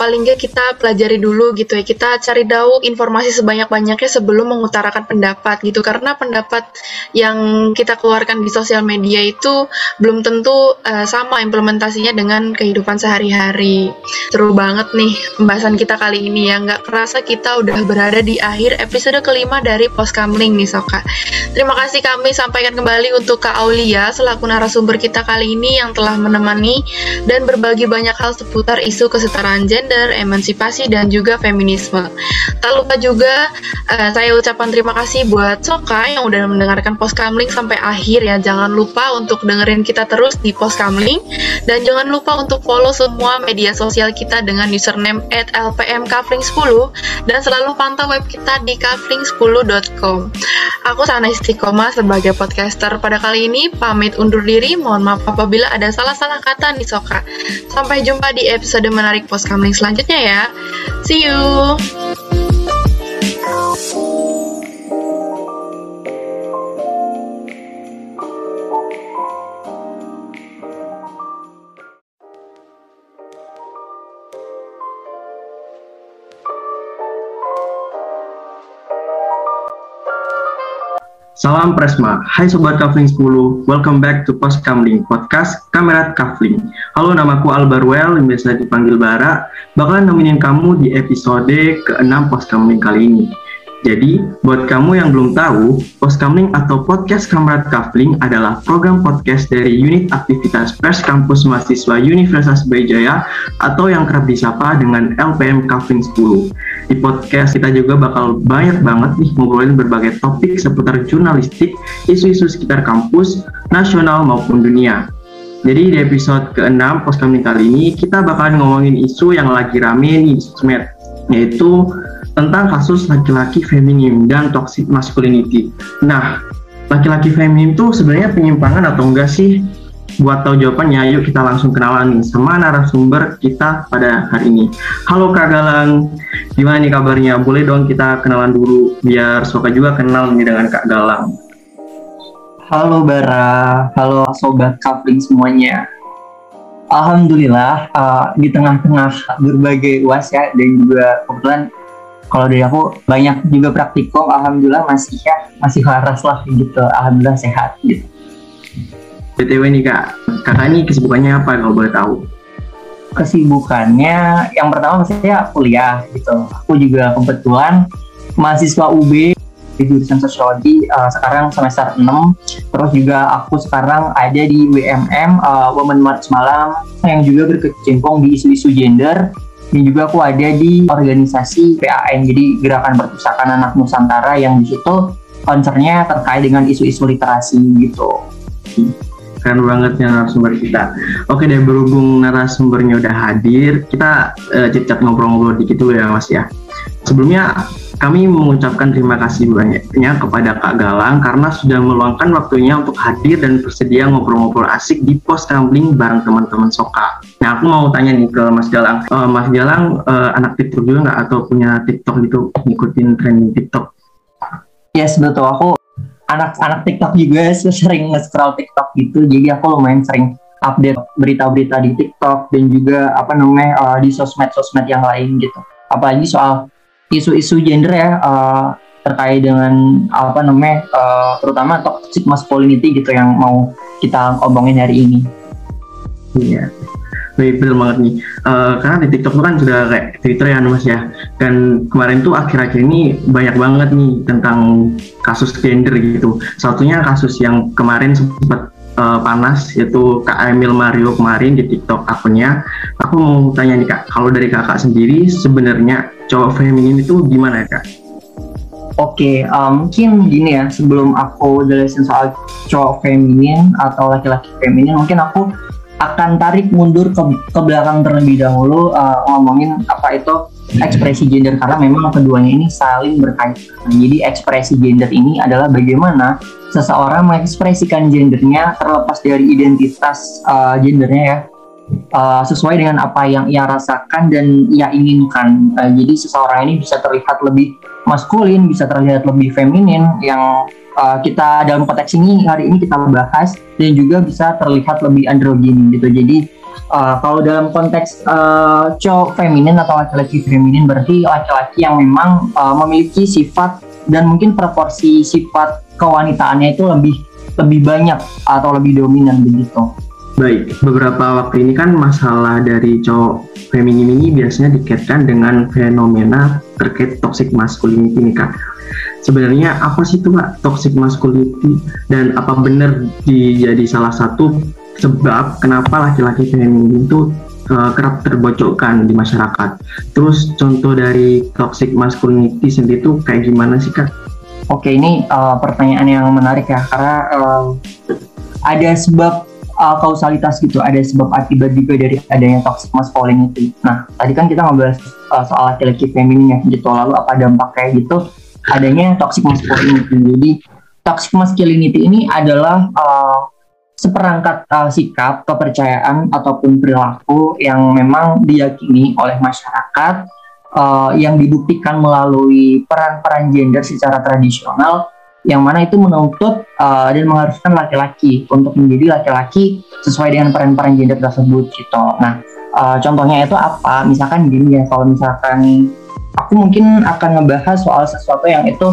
paling nggak kita pelajari dulu gitu ya. Kita cari tahu informasi sebanyak-banyaknya sebelum mengutarakan pendapat gitu. Karena pendapat yang kita keluarkan di sosial media itu belum tentu uh, sama implementasinya dengan kehidupan sehari-hari. Seru banget nih pembahasan kita kali ini ya. Nggak kerasa kita udah berada di akhir episode kelima dari dari Poskamling nih Soka. Terima kasih kami sampaikan kembali untuk Kak Aulia selaku narasumber kita kali ini yang telah menemani dan berbagi banyak hal seputar isu kesetaraan gender, emansipasi dan juga feminisme. Tak lupa juga uh, saya ucapkan terima kasih buat Soka yang udah mendengarkan Poskamling sampai akhir ya. Jangan lupa untuk dengerin kita terus di Poskamling dan jangan lupa untuk follow semua media sosial kita dengan username @lpmkafling10 dan selalu pantau web kita di kafling10 gmail.com. Aku Sana Istiqomah sebagai podcaster pada kali ini pamit undur diri. Mohon maaf apabila ada salah-salah kata nih Soka. Sampai jumpa di episode menarik post selanjutnya ya. See you. Salam Presma, hai Sobat Kavling 10, welcome back to Post Kamling, podcast Kamerat Kavling. Halo, namaku Albarwell, yang biasa dipanggil Bara, bakalan nemenin kamu di episode ke-6 Post Kamling kali ini. Jadi, buat kamu yang belum tahu, Poskamling atau Podcast Kamrat Kavling adalah program podcast dari Unit Aktivitas Pers Kampus Mahasiswa Universitas Brawijaya atau yang kerap disapa dengan LPM Kavling 10. Di podcast kita juga bakal banyak banget nih ngobrolin berbagai topik seputar jurnalistik, isu-isu sekitar kampus, nasional maupun dunia. Jadi di episode ke-6 Poskamling kali ini kita bakalan ngomongin isu yang lagi rame nih di yaitu tentang kasus laki-laki feminim dan toxic masculinity. Nah, laki-laki feminim itu sebenarnya penyimpangan atau enggak sih? Buat tahu jawabannya, yuk kita langsung kenalan nih sama narasumber kita pada hari ini. Halo Kak Galang, gimana nih kabarnya? Boleh dong kita kenalan dulu, biar Soka juga kenal nih dengan Kak Galang. Halo Bara, halo Sobat Kapling semuanya. Alhamdulillah uh, di tengah-tengah berbagai uas ya dan juga kebetulan kalau dari aku banyak juga praktikum alhamdulillah masih ya masih waras lah gitu. Alhamdulillah sehat gitu. Btw nih kak. Kakak ini kesibukannya apa kalau boleh tahu? Kesibukannya yang pertama saya kuliah gitu. Aku juga kebetulan mahasiswa UB di jurusan sosiologi uh, sekarang semester 6 terus juga aku sekarang ada di WMM uh, Women March Malam yang juga berkecimpung di isu-isu gender dan juga aku ada di organisasi PAN jadi Gerakan Perpustakaan Anak Nusantara yang di situ terkait dengan isu-isu literasi gitu. keren banget ya narasumber kita. Oke deh, berhubung narasumbernya udah hadir, kita uh, cicak ngobrol-ngobrol dikit dulu ya Mas ya. Sebelumnya kami mengucapkan terima kasih banyaknya kepada Kak Galang karena sudah meluangkan waktunya untuk hadir dan bersedia ngobrol-ngobrol asik di pos kamling bareng teman-teman Soka. Nah, aku mau tanya nih ke Mas Galang. Uh, Mas Galang uh, anak TikTok juga nggak atau punya TikTok gitu, ngikutin trending TikTok? Yes, betul. Aku anak-anak TikTok juga sering nge-scroll TikTok gitu. Jadi aku lumayan sering update berita-berita di TikTok dan juga apa namanya uh, di sosmed-sosmed yang lain gitu. Apalagi soal isu-isu gender ya uh, terkait dengan apa namanya uh, terutama toxic masculinity gitu yang mau kita ngomongin hari ini. Iya. Baik, betul banget nih. Uh, karena di TikTok kan sudah kayak Twitter ya mas ya. Dan kemarin tuh akhir-akhir ini banyak banget nih tentang kasus gender gitu. Satunya kasus yang kemarin sempat uh, panas yaitu Kak Emil Mario kemarin di TikTok akunnya. Aku mau tanya nih Kak, kalau dari Kakak sendiri sebenarnya cowok feminin itu gimana ya Kak? Oke, okay, um, mungkin gini ya sebelum aku jelasin soal cowok feminin atau laki-laki feminin, mungkin aku akan tarik mundur ke, ke belakang terlebih dahulu uh, ngomongin apa itu ekspresi gender karena memang keduanya ini saling berkaitan. Jadi ekspresi gender ini adalah bagaimana seseorang mengekspresikan gendernya terlepas dari identitas uh, gendernya ya. Uh, sesuai dengan apa yang ia rasakan dan ia inginkan. Uh, jadi seseorang ini bisa terlihat lebih maskulin, bisa terlihat lebih feminin yang uh, kita dalam konteks ini hari ini kita bahas dan juga bisa terlihat lebih androgin gitu. Jadi uh, kalau dalam konteks uh, cowok feminin atau laki-laki feminin berarti laki-laki yang memang uh, memiliki sifat dan mungkin proporsi sifat kewanitaannya itu lebih lebih banyak atau lebih dominan begitu. Baik, beberapa waktu ini kan masalah dari cowok feminim ini biasanya dikaitkan dengan fenomena terkait toxic masculinity nih kak. Sebenarnya apa sih itu kak toxic masculinity dan apa benar jadi salah satu sebab kenapa laki-laki feminim itu uh, kerap terbocokkan di masyarakat. Terus contoh dari toxic masculinity sendiri itu kayak gimana sih kak? Oke, ini uh, pertanyaan yang menarik ya, karena uh, ada sebab uh, kausalitas gitu, ada sebab akibat juga dari adanya toxic masculinity. Nah, tadi kan kita ngobrol uh, soal laki-laki feminin ya, gitu. Lalu apa dampaknya gitu? Adanya toxic masculinity. Jadi, toxic masculinity ini adalah uh, seperangkat uh, sikap, kepercayaan ataupun perilaku yang memang diyakini oleh masyarakat uh, yang dibuktikan melalui peran-peran gender secara tradisional yang mana itu menuntut uh, dan mengharuskan laki-laki untuk menjadi laki-laki sesuai dengan peran-peran gender tersebut gitu. Nah, uh, contohnya itu apa? Misalkan gini ya, kalau misalkan aku mungkin akan ngebahas soal sesuatu yang itu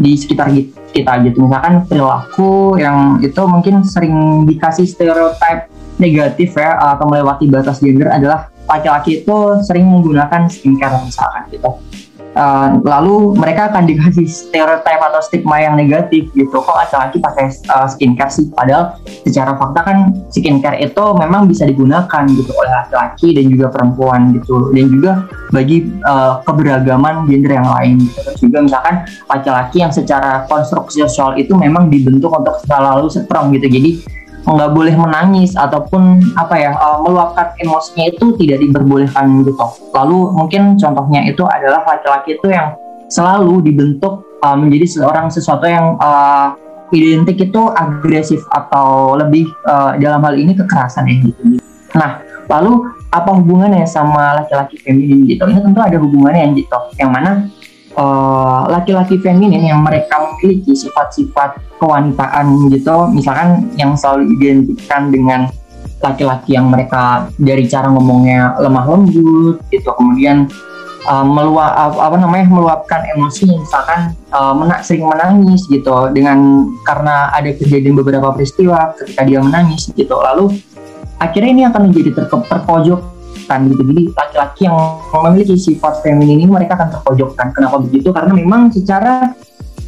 di sekitar kita gitu. Misalkan perilaku yang itu mungkin sering dikasih stereotip negatif ya atau melewati batas gender adalah laki-laki itu sering menggunakan skincare misalkan gitu. Uh, lalu mereka akan dikasih stereotip atau stigma yang negatif gitu. Kok laki-laki pakai uh, skincare sih? Padahal secara fakta kan skincare itu memang bisa digunakan gitu oleh laki-laki dan juga perempuan gitu. Dan juga bagi uh, keberagaman gender yang lain gitu. terus juga misalkan laki-laki yang secara konstruksi sosial itu memang dibentuk untuk selalu strong gitu. Jadi nggak boleh menangis ataupun apa ya uh, meluapkan emosinya itu tidak diperbolehkan gitu. Lalu mungkin contohnya itu adalah laki-laki itu yang selalu dibentuk uh, menjadi seorang sesuatu yang uh, identik itu agresif atau lebih uh, dalam hal ini kekerasan ya gitu. Nah, lalu apa hubungannya sama laki-laki feminin gitu? Ini tentu ada hubungannya gitu. Yang mana Eh, laki-laki uh, feminin yang mereka memiliki sifat-sifat kewanitaan gitu. Misalkan yang selalu identikan dengan laki-laki yang mereka dari cara ngomongnya lemah lembut gitu. Kemudian uh, meluap apa namanya meluapkan emosi misalkan uh, mena sering menangis gitu. Dengan karena ada kejadian beberapa peristiwa ketika dia menangis gitu. Lalu akhirnya ini akan menjadi terpojok terpojokkan gitu. Jadi laki-laki yang memiliki sifat feminin ini mereka akan terpojokkan. Kenapa begitu? Karena memang secara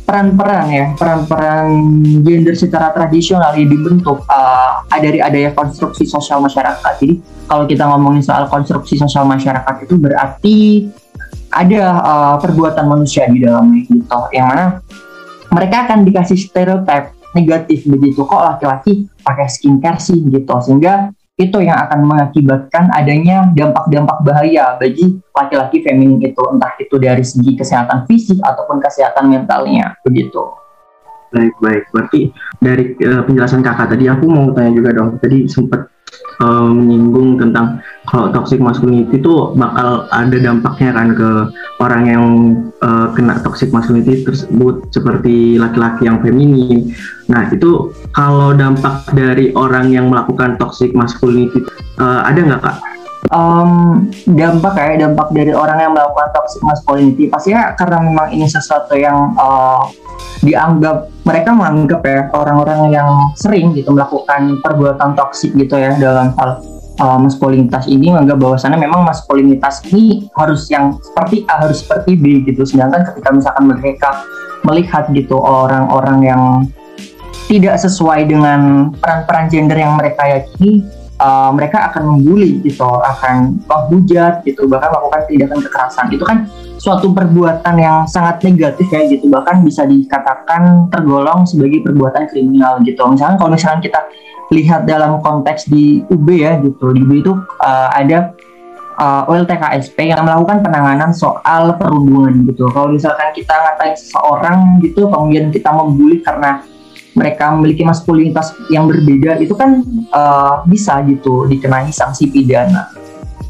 peran-peran ya, peran-peran gender secara tradisional yang dibentuk uh, dari adanya konstruksi sosial masyarakat. Jadi kalau kita ngomongin soal konstruksi sosial masyarakat itu berarti ada uh, perbuatan manusia di dalamnya gitu, yang mana mereka akan dikasih stereotip negatif begitu kok laki-laki pakai skincare sih gitu sehingga itu yang akan mengakibatkan adanya dampak-dampak bahaya bagi laki-laki feminin itu entah itu dari segi kesehatan fisik ataupun kesehatan mentalnya begitu. Baik baik berarti dari uh, penjelasan kakak tadi aku mau tanya juga dong tadi sempat uh, menyinggung tentang kalau toxic masculinity itu bakal ada dampaknya kan ke orang yang uh, kena toxic masculinity tersebut seperti laki-laki yang feminin. Nah itu kalau dampak dari orang yang melakukan toxic masculinity uh, ada nggak kak? Um, dampak kayak dampak dari orang yang melakukan toxic masculinity. Pastinya karena memang ini sesuatu yang uh, dianggap mereka menganggap ya orang-orang yang sering gitu melakukan perbuatan toksik gitu ya dalam hal uh, maskulinitas ini menganggap bahwasannya memang maskulinitas ini harus yang seperti A harus seperti B gitu. Sedangkan ketika misalkan mereka melihat gitu orang-orang yang tidak sesuai dengan peran-peran gender yang mereka yakini uh, mereka akan membuli gitu akan menghujat gitu bahkan melakukan tindakan kekerasan. Itu kan suatu perbuatan yang sangat negatif ya gitu bahkan bisa dikatakan tergolong sebagai perbuatan kriminal gitu. Misalnya kalau misalnya kita lihat dalam konteks di UB ya gitu di UB itu uh, ada uh, OLTKSP yang melakukan penanganan soal perundungan gitu. Kalau misalkan kita ngatain seseorang gitu kemudian kita membuli karena mereka memiliki maskulinitas yang berbeda itu kan uh, bisa gitu dikenai sanksi pidana.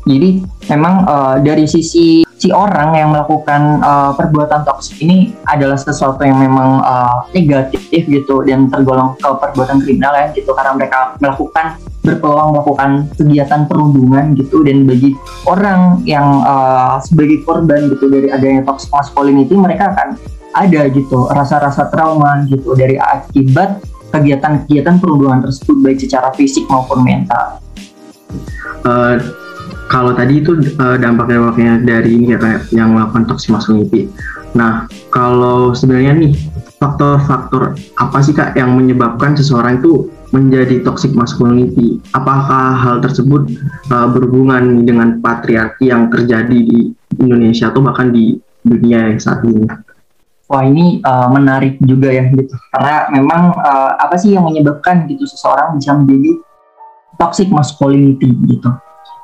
Jadi memang uh, dari sisi si orang yang melakukan uh, perbuatan toksik ini adalah sesuatu yang memang uh, negatif gitu dan tergolong ke perbuatan kriminal ya gitu karena mereka melakukan berpeluang melakukan kegiatan perundungan gitu dan bagi orang yang uh, sebagai korban gitu dari adanya toxic masculinity mereka akan ada gitu rasa-rasa trauma gitu dari akibat kegiatan-kegiatan perundungan tersebut baik secara fisik maupun mental. Uh, kalau tadi itu uh, dampak-dampaknya dari ini ya kayak yang melakukan toxic masculinity. Nah, kalau sebenarnya nih faktor-faktor apa sih kak yang menyebabkan seseorang itu menjadi toxic masculinity? Apakah hal tersebut uh, berhubungan dengan patriarki yang terjadi di Indonesia atau bahkan di dunia yang saat ini? Wah ini uh, menarik juga ya gitu karena memang uh, apa sih yang menyebabkan gitu seseorang bisa menjadi toxic masculinity gitu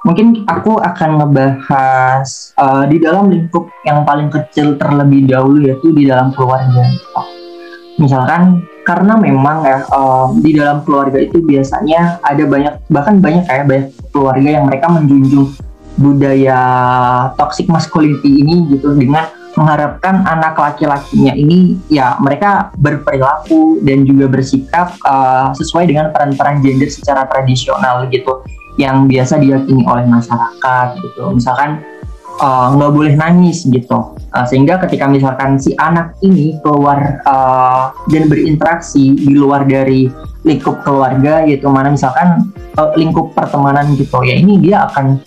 mungkin aku akan ngebahas uh, di dalam lingkup yang paling kecil terlebih dahulu yaitu di dalam keluarga. Misalkan karena memang ya uh, di dalam keluarga itu biasanya ada banyak bahkan banyak kayak banyak keluarga yang mereka menjunjung budaya toxic masculinity ini gitu dengan mengharapkan anak laki-lakinya ini ya mereka berperilaku dan juga bersikap uh, sesuai dengan peran-peran gender secara tradisional gitu yang biasa diyakini oleh masyarakat gitu. Misalkan eh, nggak uh, boleh nangis gitu uh, sehingga ketika misalkan si anak ini keluar uh, dan berinteraksi di luar dari lingkup keluarga gitu mana misalkan uh, lingkup pertemanan gitu ya ini dia akan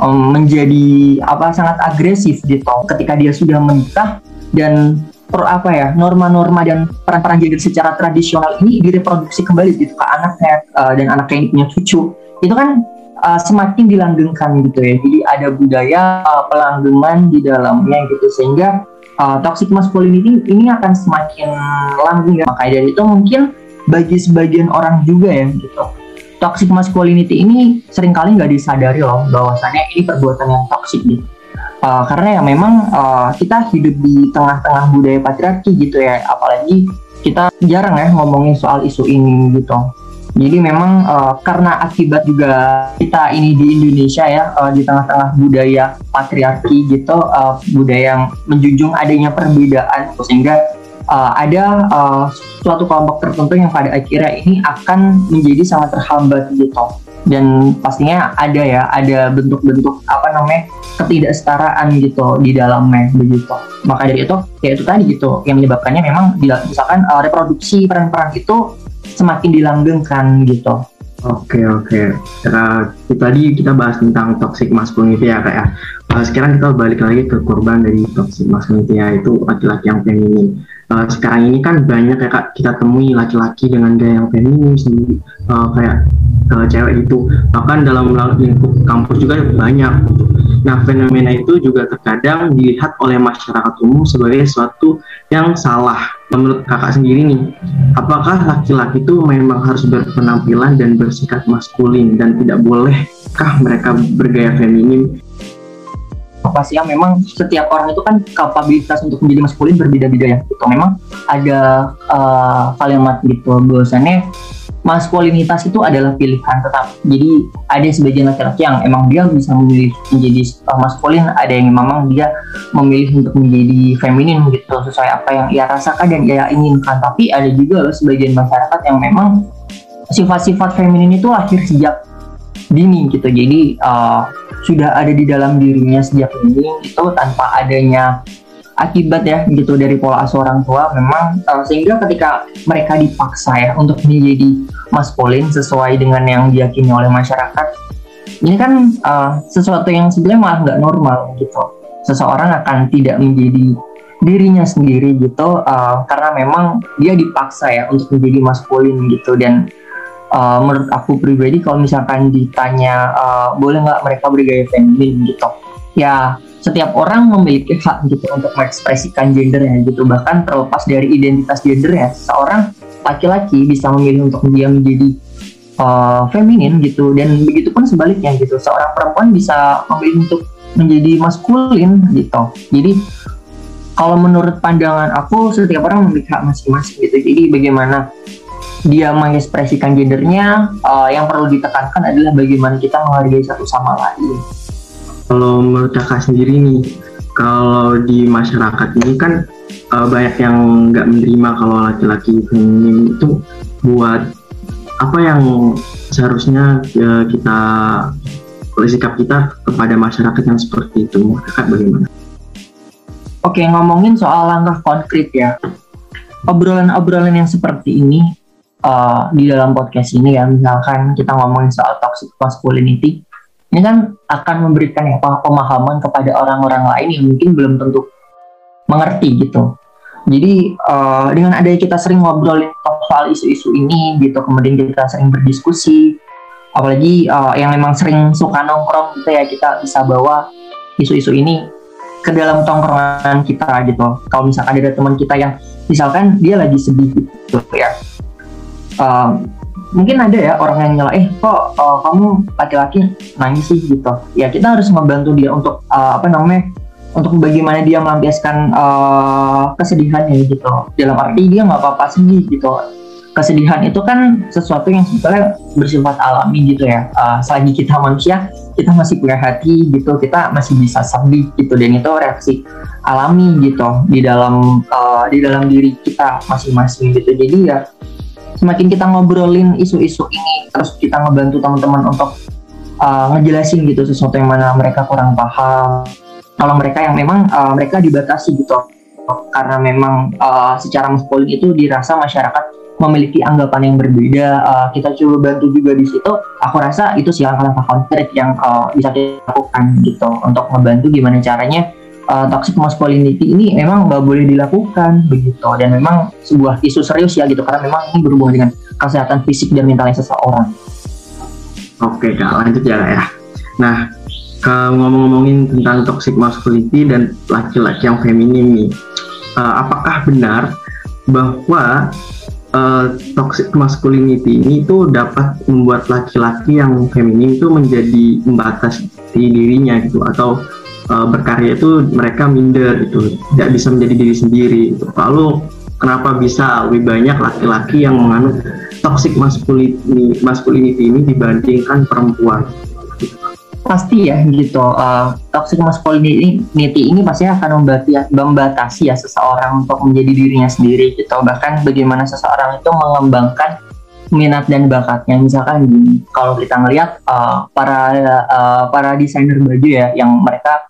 um, menjadi apa sangat agresif gitu. Ketika dia sudah menikah dan per apa ya norma-norma dan peran-peran gender secara tradisional ini direproduksi kembali gitu ke anaknya uh, dan anaknya ini punya cucu. Itu kan uh, semakin dilanggengkan gitu ya. Jadi ada budaya uh, pelanggengan di dalamnya gitu sehingga uh, toxic masculinity ini akan semakin langgeng ya. Makanya dari itu mungkin bagi sebagian orang juga ya gitu. Toxic masculinity ini sering kali nggak disadari loh bahwasannya ini perbuatan yang toxic gitu. Uh, karena ya memang uh, kita hidup di tengah-tengah budaya patriarki gitu ya, apalagi kita jarang ya ngomongin soal isu ini gitu jadi memang uh, karena akibat juga kita ini di Indonesia ya uh, di tengah-tengah budaya patriarki gitu, uh, budaya yang menjunjung adanya perbedaan sehingga uh, ada uh, suatu kelompok tertentu yang pada akhirnya ini akan menjadi sangat terhambat gitu. Dan pastinya ada ya, ada bentuk-bentuk apa namanya ketidaksetaraan gitu di dalamnya begitu. Maka dari itu, ya itu tadi gitu yang menyebabkannya memang misalkan uh, reproduksi peran-peran itu semakin dilanggengkan gitu. Oke oke. Nah, tadi kita bahas tentang toxic masculinity ya kak ya. Uh, sekarang kita balik lagi ke korban dari toxic masculinity yaitu laki-laki yang feminin. Uh, sekarang ini kan banyak ya kak kita temui laki-laki dengan gaya yang sendiri uh, kayak uh, cewek itu. Bahkan dalam lingkup kampus juga banyak. Nah fenomena itu juga terkadang dilihat oleh masyarakat umum sebagai suatu yang salah. Menurut kakak sendiri nih apakah laki-laki itu memang harus berpenampilan dan bersikap maskulin dan tidak bolehkah mereka bergaya feminin sih yang memang setiap orang itu kan kapabilitas untuk menjadi maskulin berbeda-beda ya. Gitu. Memang ada uh, kalimat gitu bahwasannya maskulinitas itu adalah pilihan tetap. Jadi ada sebagian laki-laki yang emang dia bisa memilih menjadi uh, maskulin, ada yang memang dia memilih untuk menjadi feminin gitu sesuai apa yang ia rasakan dan ia inginkan. Tapi ada juga loh sebagian masyarakat yang memang sifat-sifat feminin itu lahir sejak dini gitu. Jadi uh, sudah ada di dalam dirinya sejak dini itu tanpa adanya akibat ya gitu dari pola asuh orang tua memang uh, sehingga ketika mereka dipaksa ya untuk menjadi maskulin sesuai dengan yang diyakini oleh masyarakat ini kan uh, sesuatu yang sebenarnya malah nggak normal gitu. Seseorang akan tidak menjadi dirinya sendiri gitu uh, karena memang dia dipaksa ya untuk menjadi maskulin gitu. Dan uh, menurut aku pribadi kalau misalkan ditanya uh, boleh nggak mereka bergaya feminin gitu ya setiap orang memiliki hak gitu untuk mengekspresikan gendernya gitu. Bahkan terlepas dari identitas gendernya seorang laki-laki bisa memilih untuk dia menjadi uh, feminin gitu. Dan begitu pun sebaliknya gitu. Seorang perempuan bisa memilih untuk menjadi maskulin gitu. Jadi kalau menurut pandangan aku setiap orang memiliki hak masing-masing gitu. Jadi bagaimana dia mengekspresikan gendernya uh, yang perlu ditekankan adalah bagaimana kita menghargai satu sama lain kalau menurut kakak sendiri nih kalau di masyarakat ini kan uh, banyak yang nggak menerima kalau laki-laki feminin itu buat apa yang seharusnya ya, kita oleh sikap kita kepada masyarakat yang seperti itu kakak bagaimana? Oke ngomongin soal langkah konkret ya obrolan-obrolan yang seperti ini uh, di dalam podcast ini ya misalkan kita ngomongin soal toxic masculinity ini kan akan memberikan ya, pemahaman kepada orang-orang lain yang mungkin belum tentu mengerti gitu. Jadi uh, dengan adanya kita sering ngobrolin soal isu-isu ini gitu, kemudian kita sering berdiskusi, apalagi uh, yang memang sering suka nongkrong gitu ya kita bisa bawa isu-isu ini ke dalam tongkrongan kita gitu. Kalau misalkan ada teman kita yang misalkan dia lagi sedih gitu ya, uh, mungkin ada ya orang yang nyala eh kok uh, kamu laki-laki nangis sih? Gitu. Ya kita harus membantu dia untuk uh, apa namanya untuk bagaimana dia melampiaskan uh, kesedihannya gitu. Dalam arti dia nggak apa-apa sedih gitu. Kesedihan itu kan sesuatu yang sebetulnya bersifat alami gitu ya. Uh, selagi kita manusia kita masih punya hati gitu kita masih bisa sedih gitu. Dan itu reaksi alami gitu di dalam uh, di dalam diri kita masing-masing gitu. Jadi ya semakin kita ngobrolin isu-isu ini terus kita ngebantu teman-teman untuk uh, ngejelasin gitu sesuatu yang mana mereka kurang paham. Kalau mereka yang memang uh, mereka dibatasi gitu. Karena memang uh, secara maskulin itu dirasa masyarakat memiliki anggapan yang berbeda. Uh, kita coba bantu juga di situ. Aku rasa itu sih langkah-langkah konkret yang uh, bisa dilakukan gitu untuk membantu gimana caranya uh, toxic masculinity ini memang nggak boleh dilakukan begitu. Dan memang sebuah isu serius ya gitu. Karena memang ini berhubungan dengan kesehatan fisik dan mentalnya seseorang. Oke kak. Lanjut ya ya. Nah ngomong-ngomongin tentang toxic masculinity dan laki-laki yang feminim nih, uh, apakah benar bahwa uh, toxic masculinity ini tuh dapat membuat laki-laki yang feminim itu menjadi membatasi dirinya gitu? Atau uh, berkarya itu mereka minder itu tidak bisa menjadi diri sendiri gitu. lalu kenapa bisa lebih banyak laki-laki yang menganut toxic masculinity, masculinity ini dibandingkan perempuan? Pasti ya gitu. Uh, toxic masculinity ini pasti akan membatasi, ya seseorang untuk menjadi dirinya sendiri gitu. Bahkan bagaimana seseorang itu mengembangkan minat dan bakatnya. Misalkan kalau kita ngelihat uh, para uh, para desainer baju ya yang mereka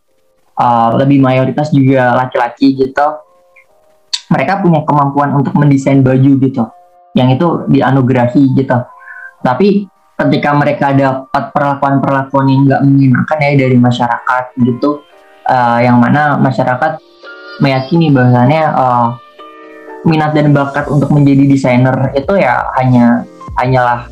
uh, lebih mayoritas juga laki-laki gitu. Mereka punya kemampuan untuk mendesain baju gitu yang itu dianugerahi gitu. Tapi ketika mereka dapat perlakuan-perlakuan yang nggak menyenangkan ya dari masyarakat gitu uh, yang mana masyarakat meyakini bahwasannya uh, minat dan bakat untuk menjadi desainer itu ya hanya hanyalah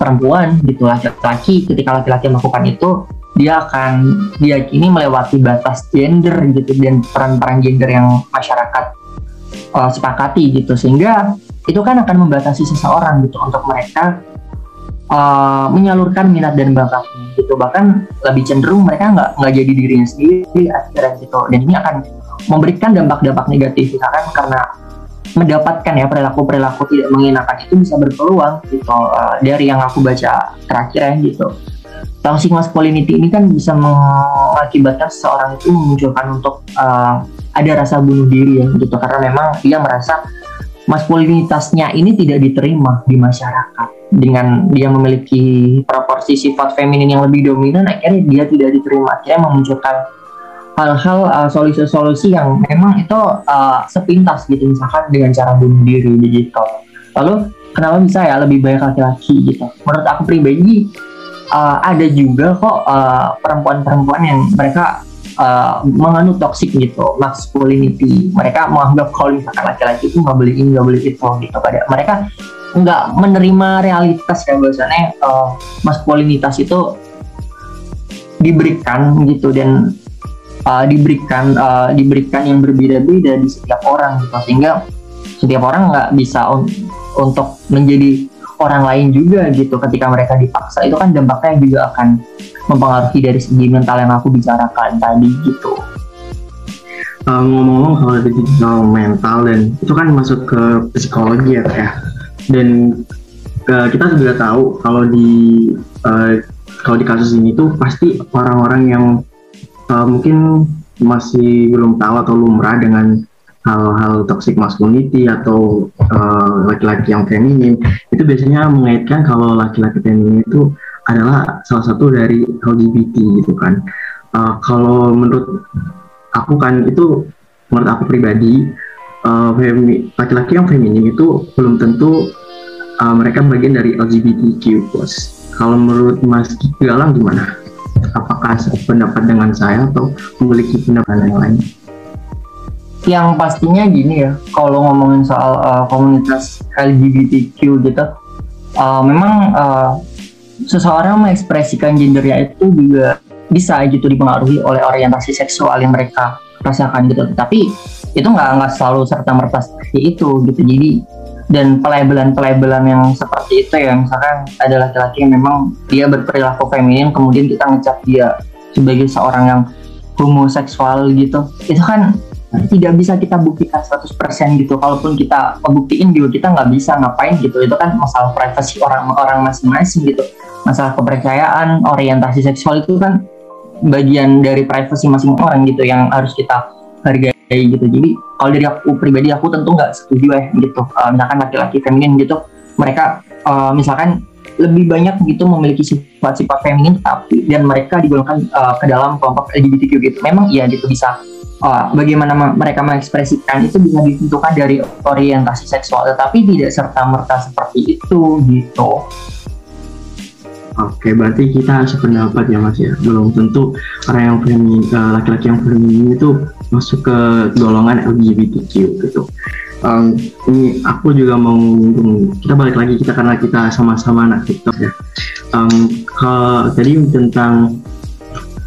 perempuan gitu laki-laki. Ketika laki-laki melakukan itu dia akan diyakini melewati batas gender gitu dan peran-peran gender yang masyarakat uh, sepakati gitu. Sehingga itu kan akan membatasi seseorang gitu untuk mereka uh, menyalurkan minat dan bakatnya gitu. Bahkan lebih cenderung mereka nggak nggak jadi dirinya sendiri akhirnya gitu. Dan ini akan memberikan dampak-dampak negatif misalkan karena mendapatkan ya perilaku-perilaku tidak mengenakan itu bisa berpeluang gitu uh, dari yang aku baca terakhir ya gitu toxic masculinity ini kan bisa mengakibatkan seseorang itu memunculkan untuk uh, ada rasa bunuh diri ya gitu. Karena memang dia merasa maskulinitasnya ini tidak diterima di masyarakat. Dengan dia memiliki proporsi sifat feminin yang lebih dominan akhirnya dia tidak diterima. Akhirnya memunculkan hal-hal uh, solusi-solusi yang memang itu uh, sepintas gitu. Misalkan dengan cara bunuh diri gitu lalu kenapa bisa ya lebih banyak laki-laki gitu? Menurut aku pribadi uh, ada juga kok uh, perempuan-perempuan yang mereka uh, menganut toxic gitu masculinity. Mereka menganggap kalau misalkan laki-laki itu nggak boleh ini nggak boleh itu gitu. Pada mereka nggak menerima realitas ya bahasanya uh, maskulinitas itu diberikan gitu dan uh, diberikan uh, diberikan yang berbeda-beda di setiap orang gitu. Sehingga setiap orang nggak bisa un untuk menjadi orang lain juga gitu. Ketika mereka dipaksa itu kan dampaknya juga akan mempengaruhi dari segi mental yang aku bicarakan tadi gitu. Ngomong ngomong-ngomong kalau dari soal mental dan itu kan masuk ke psikologi ya ya. Dan uh, kita sudah tahu kalau di uh, kalau di kasus ini tuh pasti orang-orang yang uh, mungkin masih belum tahu atau lumrah dengan hal-hal toxic masculinity atau eh, laki-laki uh, yang feminin itu biasanya mengaitkan kalau laki-laki feminin itu adalah salah satu dari LGBT gitu kan uh, kalau menurut aku kan itu menurut aku pribadi uh, laki-laki yang feminin itu belum tentu uh, mereka bagian dari LGBTQ plus kalau menurut Mas Galang gimana? Apakah pendapat dengan saya atau memiliki pendapat yang lain? Yang pastinya gini ya kalau ngomongin soal uh, komunitas LGBTQ gitu uh, memang uh, seseorang mengekspresikan gendernya itu juga bisa gitu dipengaruhi oleh orientasi seksual yang mereka rasakan gitu. Tapi itu nggak nggak selalu serta merta seperti itu gitu. Jadi dan pelabelan-pelabelan yang seperti itu ya misalkan ada laki-laki yang memang dia berperilaku feminin kemudian kita ngecap dia sebagai seorang yang homoseksual gitu. Itu kan tidak bisa kita buktikan 100% gitu. Kalaupun kita membuktiin juga kita nggak bisa ngapain gitu. Itu kan masalah privasi orang-orang masing-masing gitu. Masalah kepercayaan orientasi seksual itu kan bagian dari privasi masing orang gitu yang harus kita hargai gitu. Jadi kalau dari aku pribadi aku tentu nggak setuju ya gitu. Uh, misalkan laki-laki feminin gitu mereka uh, misalkan lebih banyak gitu memiliki sifat-sifat feminin tapi dan mereka digolongkan uh, ke dalam kelompok LGBTQ gitu memang iya gitu bisa uh, bagaimana mereka mengekspresikan itu bisa ditentukan dari orientasi seksual tetapi tidak serta merta seperti itu gitu Oke, berarti kita sependapat ya mas ya. Belum tentu orang yang feminim, uh, laki-laki yang feminim itu masuk ke golongan LGBTQ gitu. Um, ini aku juga mau kita balik lagi kita karena kita sama-sama anak TikTok ya. Um, kalau tadi tentang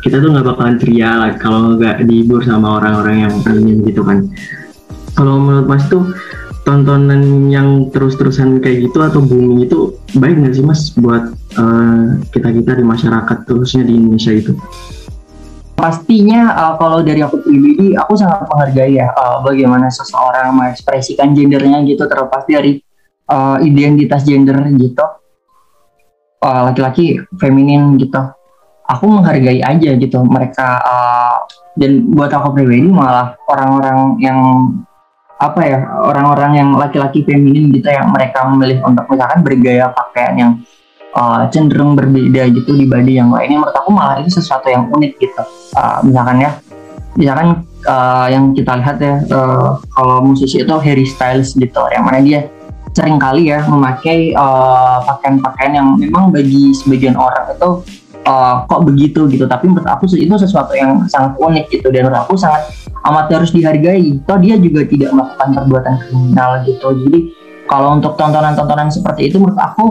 kita tuh nggak bakalan ceria lah kalau nggak dihibur sama orang-orang yang ingin gitu kan kalau menurut mas tuh tontonan yang terus-terusan kayak gitu atau booming itu baik nggak sih mas buat uh, kita kita di masyarakat terusnya di Indonesia itu pastinya uh, kalau dari aku pribadi aku sangat menghargai ya uh, bagaimana seseorang mengekspresikan gendernya gitu terlepas dari uh, identitas gender gitu. Laki-laki uh, feminin gitu. Aku menghargai aja gitu mereka uh, dan buat aku pribadi malah orang-orang yang apa ya orang-orang yang laki-laki feminin gitu yang mereka memilih untuk misalkan bergaya pakaian yang uh, cenderung berbeda gitu dibanding yang lainnya. Menurut aku malah itu sesuatu yang unik gitu. Uh, misalkan ya misalkan uh, yang kita lihat ya uh, kalau musisi itu Harry Styles gitu yang mana dia sering kali ya memakai pakaian-pakaian uh, yang memang bagi sebagian orang itu uh, kok begitu gitu. Tapi menurut aku itu sesuatu yang sangat unik gitu. Dan menurut aku sangat amat harus dihargai. Toh dia juga tidak melakukan perbuatan kriminal gitu. Jadi kalau untuk tontonan-tontonan seperti itu menurut aku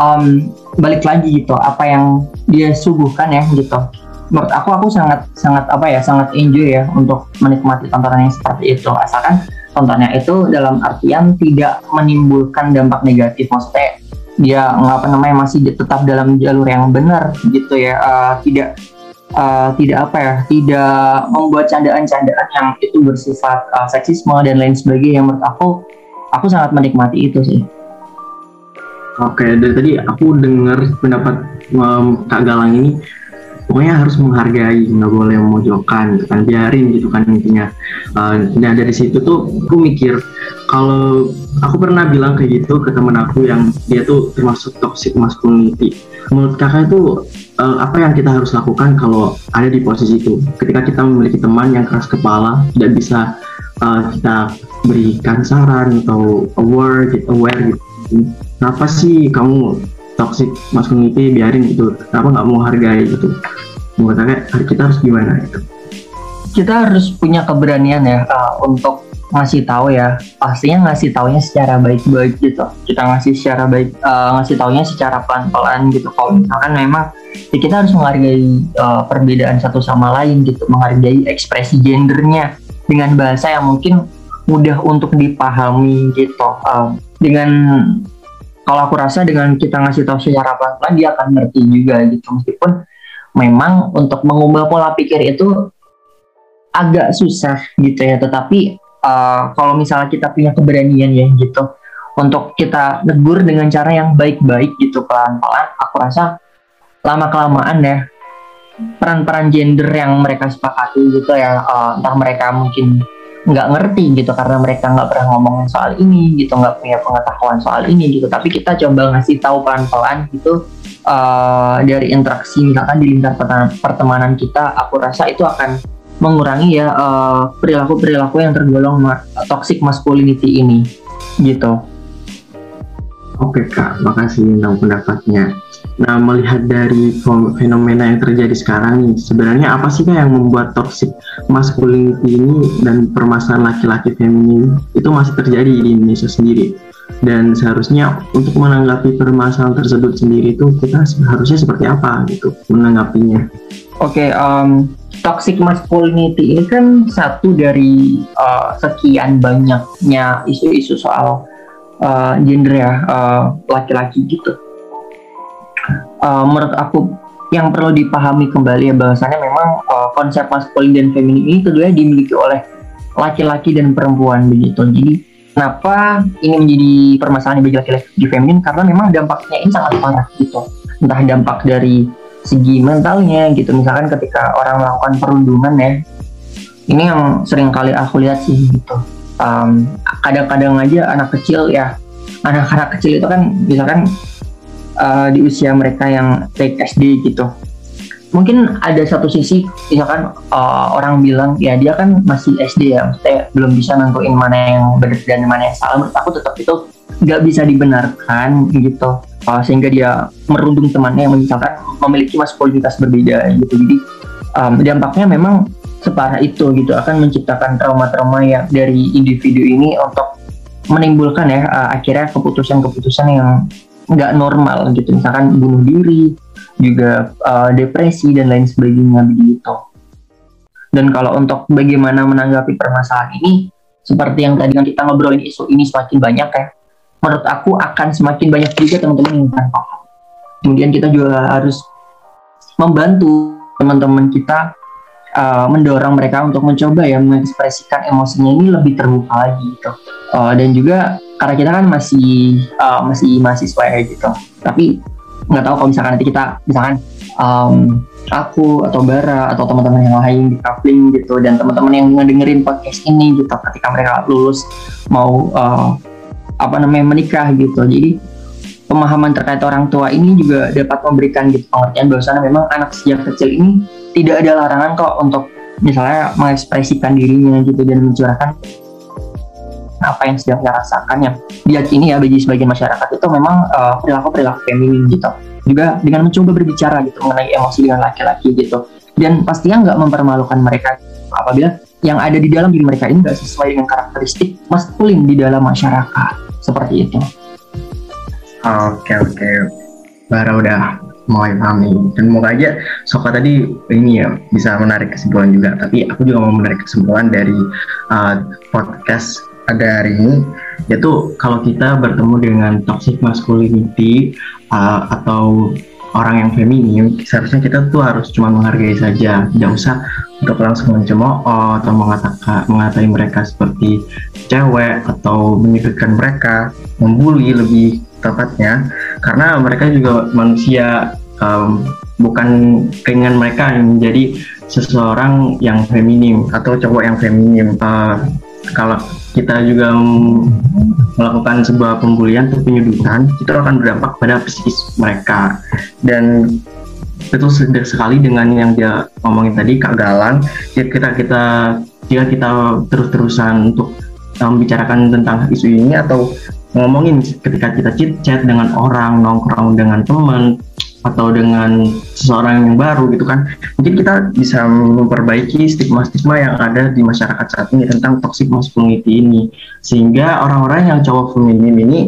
um, balik lagi gitu apa yang dia suguhkan ya gitu. Menurut aku aku sangat sangat apa ya sangat enjoy ya untuk menikmati tontonan yang seperti itu. Asalkan contohnya itu dalam artian tidak menimbulkan dampak negatif. Maksudnya dia nggak apa namanya masih tetap dalam jalur yang benar gitu ya. Uh, tidak uh, tidak apa ya tidak membuat candaan-candaan yang itu bersifat uh, seksisme dan lain sebagainya. Yang menurut aku aku sangat menikmati itu sih Oke, dari tadi aku dengar pendapat um, Kak Galang ini pokoknya harus menghargai nggak boleh memojokkan gitu kan. Biarin gitu kan intinya. Uh, nah dari situ tuh aku mikir kalau aku pernah bilang kayak gitu ke temen aku yang dia tuh termasuk toxic masculinity. Menurut kakak itu uh, apa yang kita harus lakukan kalau ada di posisi itu? Ketika kita memiliki teman yang keras kepala tidak bisa uh, kita berikan saran atau aware gitu aware gitu kenapa sih kamu toxic? Masculinity biarin gitu. Kenapa nggak mau hargai gitu? Menurut kakak kita harus gimana gitu? Kita harus punya keberanian ya uh, untuk ngasih tahu ya. Pastinya ngasih taunya secara baik-baik gitu. Kita ngasih secara baik uh, ngasih taunya secara pelan-pelan gitu. Kalau misalkan memang ya kita harus menghargai uh, perbedaan satu sama lain gitu. Menghargai ekspresi gendernya dengan bahasa yang mungkin mudah untuk dipahami gitu. Um, dengan kalau aku rasa dengan kita ngasih tahu secara pelan-pelan dia akan ngerti juga gitu. Meskipun memang untuk mengubah pola pikir itu agak susah gitu ya. Tetapi uh, kalau misalnya kita punya keberanian ya gitu untuk kita negur dengan cara yang baik-baik gitu pelan-pelan aku rasa lama kelamaan ya peran-peran gender yang mereka sepakati gitu ya uh, entah mereka mungkin nggak ngerti gitu karena mereka nggak pernah ngomong soal ini gitu nggak punya pengetahuan soal ini gitu. Tapi kita coba ngasih tahu pelan-pelan gitu uh, dari interaksi misalkan di lingkar pertemanan kita aku rasa itu akan mengurangi ya perilaku perilaku-perilaku yang tergolong toxic masculinity ini gitu Oke kak, makasih tentang pendapatnya. Nah, melihat dari fenomena yang terjadi sekarang nih, sebenarnya apa sih kak yang membuat toxic masculinity ini dan permasalahan laki-laki feminin itu masih terjadi di Indonesia sendiri? Dan seharusnya untuk menanggapi permasalahan tersebut sendiri itu kita harusnya seperti apa gitu menanggapinya? Oke, okay, um, toxic masculinity ini kan satu dari uh, sekian banyaknya isu-isu soal uh, gender ya uh, laki-laki gitu. Uh, menurut aku yang perlu dipahami kembali ya bahwasannya memang uh, konsep maskulin dan feminin ini tentunya dimiliki oleh laki-laki dan perempuan begitu. Jadi kenapa ini menjadi permasalahan bagi laki-laki di feminin karena memang dampaknya ini sangat parah gitu. Entah dampak dari segi mentalnya gitu misalkan ketika orang melakukan perundungan ya ini yang sering kali aku lihat sih gitu um, kadang-kadang aja anak kecil ya anak-anak kecil itu kan misalkan uh, di usia mereka yang take SD gitu. Mungkin ada satu sisi misalkan uh, orang bilang ya dia kan masih SD ya maksudnya belum bisa nentuin mana yang benar dan mana yang salah. Menurut aku tetap itu nggak bisa dibenarkan gitu. Uh, sehingga dia merundung temannya yang misalkan memiliki maskulinitas berbeda gitu. Jadi um, dampaknya memang separah itu gitu akan menciptakan trauma-trauma yang dari individu ini untuk menimbulkan ya uh, akhirnya keputusan-keputusan yang nggak normal gitu. Misalkan bunuh diri juga uh, depresi dan lain sebagainya begitu. Dan kalau untuk bagaimana menanggapi permasalahan ini seperti yang tadi kita ngobrolin isu ini semakin banyak ya menurut aku akan semakin banyak juga teman-teman yang tanpa kemudian kita juga harus membantu teman-teman kita uh, mendorong mereka untuk mencoba ya mengekspresikan emosinya ini lebih terbuka lagi gitu. Uh, dan juga karena kita kan masih uh, masih mahasiswa ya gitu. Tapi nggak tahu kalau misalkan nanti kita misalkan um, aku atau Bara atau teman-teman yang lain di kafling gitu dan teman-teman yang ngedengerin podcast ini gitu ketika mereka lulus mau uh, apa namanya menikah gitu. Jadi pemahaman terkait orang tua ini juga dapat memberikan gitu pengertian bahwasanya memang anak sejak kecil ini tidak ada larangan kok untuk misalnya mengekspresikan dirinya gitu dan mencurahkan apa yang sedang dia rasakan yang diyakini ya bagi sebagian masyarakat itu memang uh, perilaku perilaku feminin gitu. Juga dengan mencoba berbicara gitu mengenai emosi dengan laki-laki gitu. Dan pastinya nggak mempermalukan mereka. Apabila yang ada di dalam diri mereka ini nggak sesuai dengan karakteristik maskulin di dalam masyarakat. Seperti itu. Oke oke, Bara udah nih. Dan semoga aja Soka tadi ini ya bisa menarik kesimpulan juga. Tapi aku juga mau menarik kesimpulan dari uh, podcast pada hari ini yaitu kalau kita bertemu dengan toxic masculinity uh, atau orang yang feminim seharusnya kita tuh harus cuma menghargai saja. Tidak usah untuk langsung mencemooh atau mengatakan mengatai mereka seperti cewek atau menyudutkan mereka membuli lebih tepatnya. Karena mereka juga manusia um, bukan keinginan mereka menjadi seseorang yang feminim atau cowok yang feminim. Uh, kalau kita juga melakukan sebuah pembulian atau penyudutan itu akan berdampak pada psikis mereka. Dan betul sekali dengan yang dia ngomongin tadi Kak Galang. Jika kita kita jika kita terus-terusan untuk membicarakan tentang isu ini atau ngomongin ketika kita chit chat dengan orang nongkrong dengan teman atau dengan seseorang yang baru gitu kan mungkin kita bisa memperbaiki stigma-stigma yang ada di masyarakat saat ini tentang toxic masculinity ini. Sehingga orang-orang yang cowok feminim ini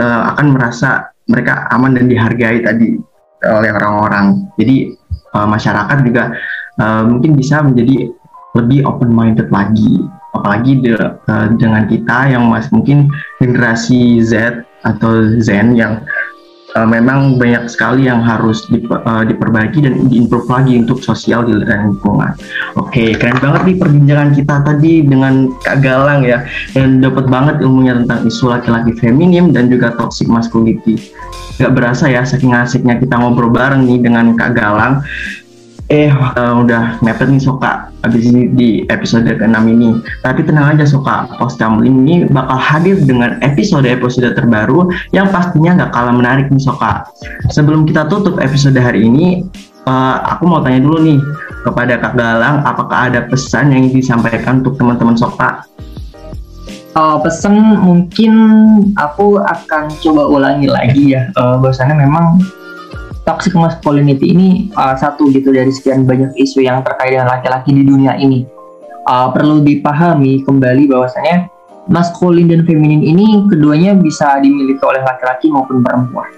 uh, akan merasa mereka aman dan dihargai tadi oleh orang-orang. Jadi uh, masyarakat juga uh, mungkin bisa menjadi lebih open minded lagi. Apalagi de, uh, dengan kita yang masih mungkin generasi Z atau Zen yang uh, memang banyak sekali yang harus di, uh, diperbaiki dan diimprove lagi untuk sosial di lingkungan. Oke, keren banget nih perbincangan kita tadi dengan Kak Galang ya, dan dapat banget ilmunya tentang isu laki-laki feminim dan juga toxic masculinity. Gak berasa ya, saking asiknya kita ngobrol bareng nih dengan Kak Galang eh uh, udah mepet nih Soka habis ini di episode ke-6 ini. Tapi tenang aja Soka, Post Kamling ini bakal hadir dengan episode-episode terbaru yang pastinya nggak kalah menarik nih Soka. Sebelum kita tutup episode hari ini, uh, aku mau tanya dulu nih kepada Kak Galang, apakah ada pesan yang disampaikan untuk teman-teman Soka? Uh, pesan mungkin aku akan coba ulangi lagi ya, uh, bahwasannya memang toxic masculinity ini uh, satu gitu dari sekian banyak isu yang terkait dengan laki-laki di dunia ini. Uh, perlu dipahami kembali bahwasanya maskulin dan feminin ini keduanya bisa dimiliki oleh laki-laki maupun perempuan.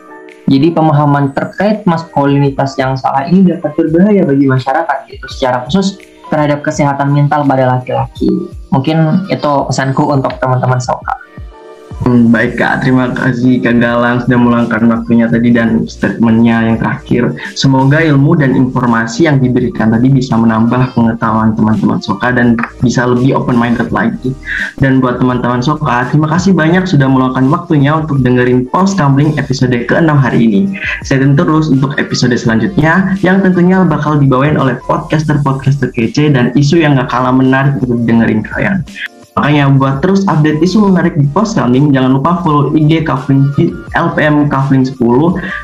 Jadi pemahaman terkait maskulinitas yang salah ini dapat berbahaya bagi masyarakat gitu secara khusus terhadap kesehatan mental pada laki-laki. Mungkin itu pesanku untuk teman-teman Soka. Hmm, baik Kak, terima kasih Kak Galang sudah meluangkan waktunya tadi dan statementnya yang terakhir. Semoga ilmu dan informasi yang diberikan tadi bisa menambah pengetahuan teman-teman Soka dan bisa lebih open minded lagi. Dan buat teman-teman Soka, terima kasih banyak sudah meluangkan waktunya untuk dengerin post Gambling episode ke-6 hari ini. Stay tune terus untuk episode selanjutnya yang tentunya bakal dibawain oleh podcaster-podcaster kece dan isu yang gak kalah menarik untuk dengerin kalian. Makanya buat terus update isu menarik di Post Kafling, jangan lupa follow IG Kafling LPM Kafling 10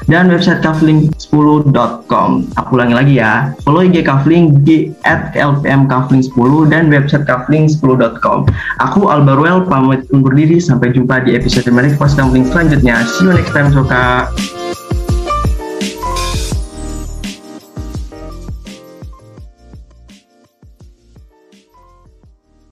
dan website kafling10.com. Aku ulangi lagi ya, follow IG Kafling di at LPM Kafling 10 dan website kafling10.com. Aku Albaruel pamit undur diri, sampai jumpa di episode menarik Post Kafling selanjutnya. See you next time, Soka.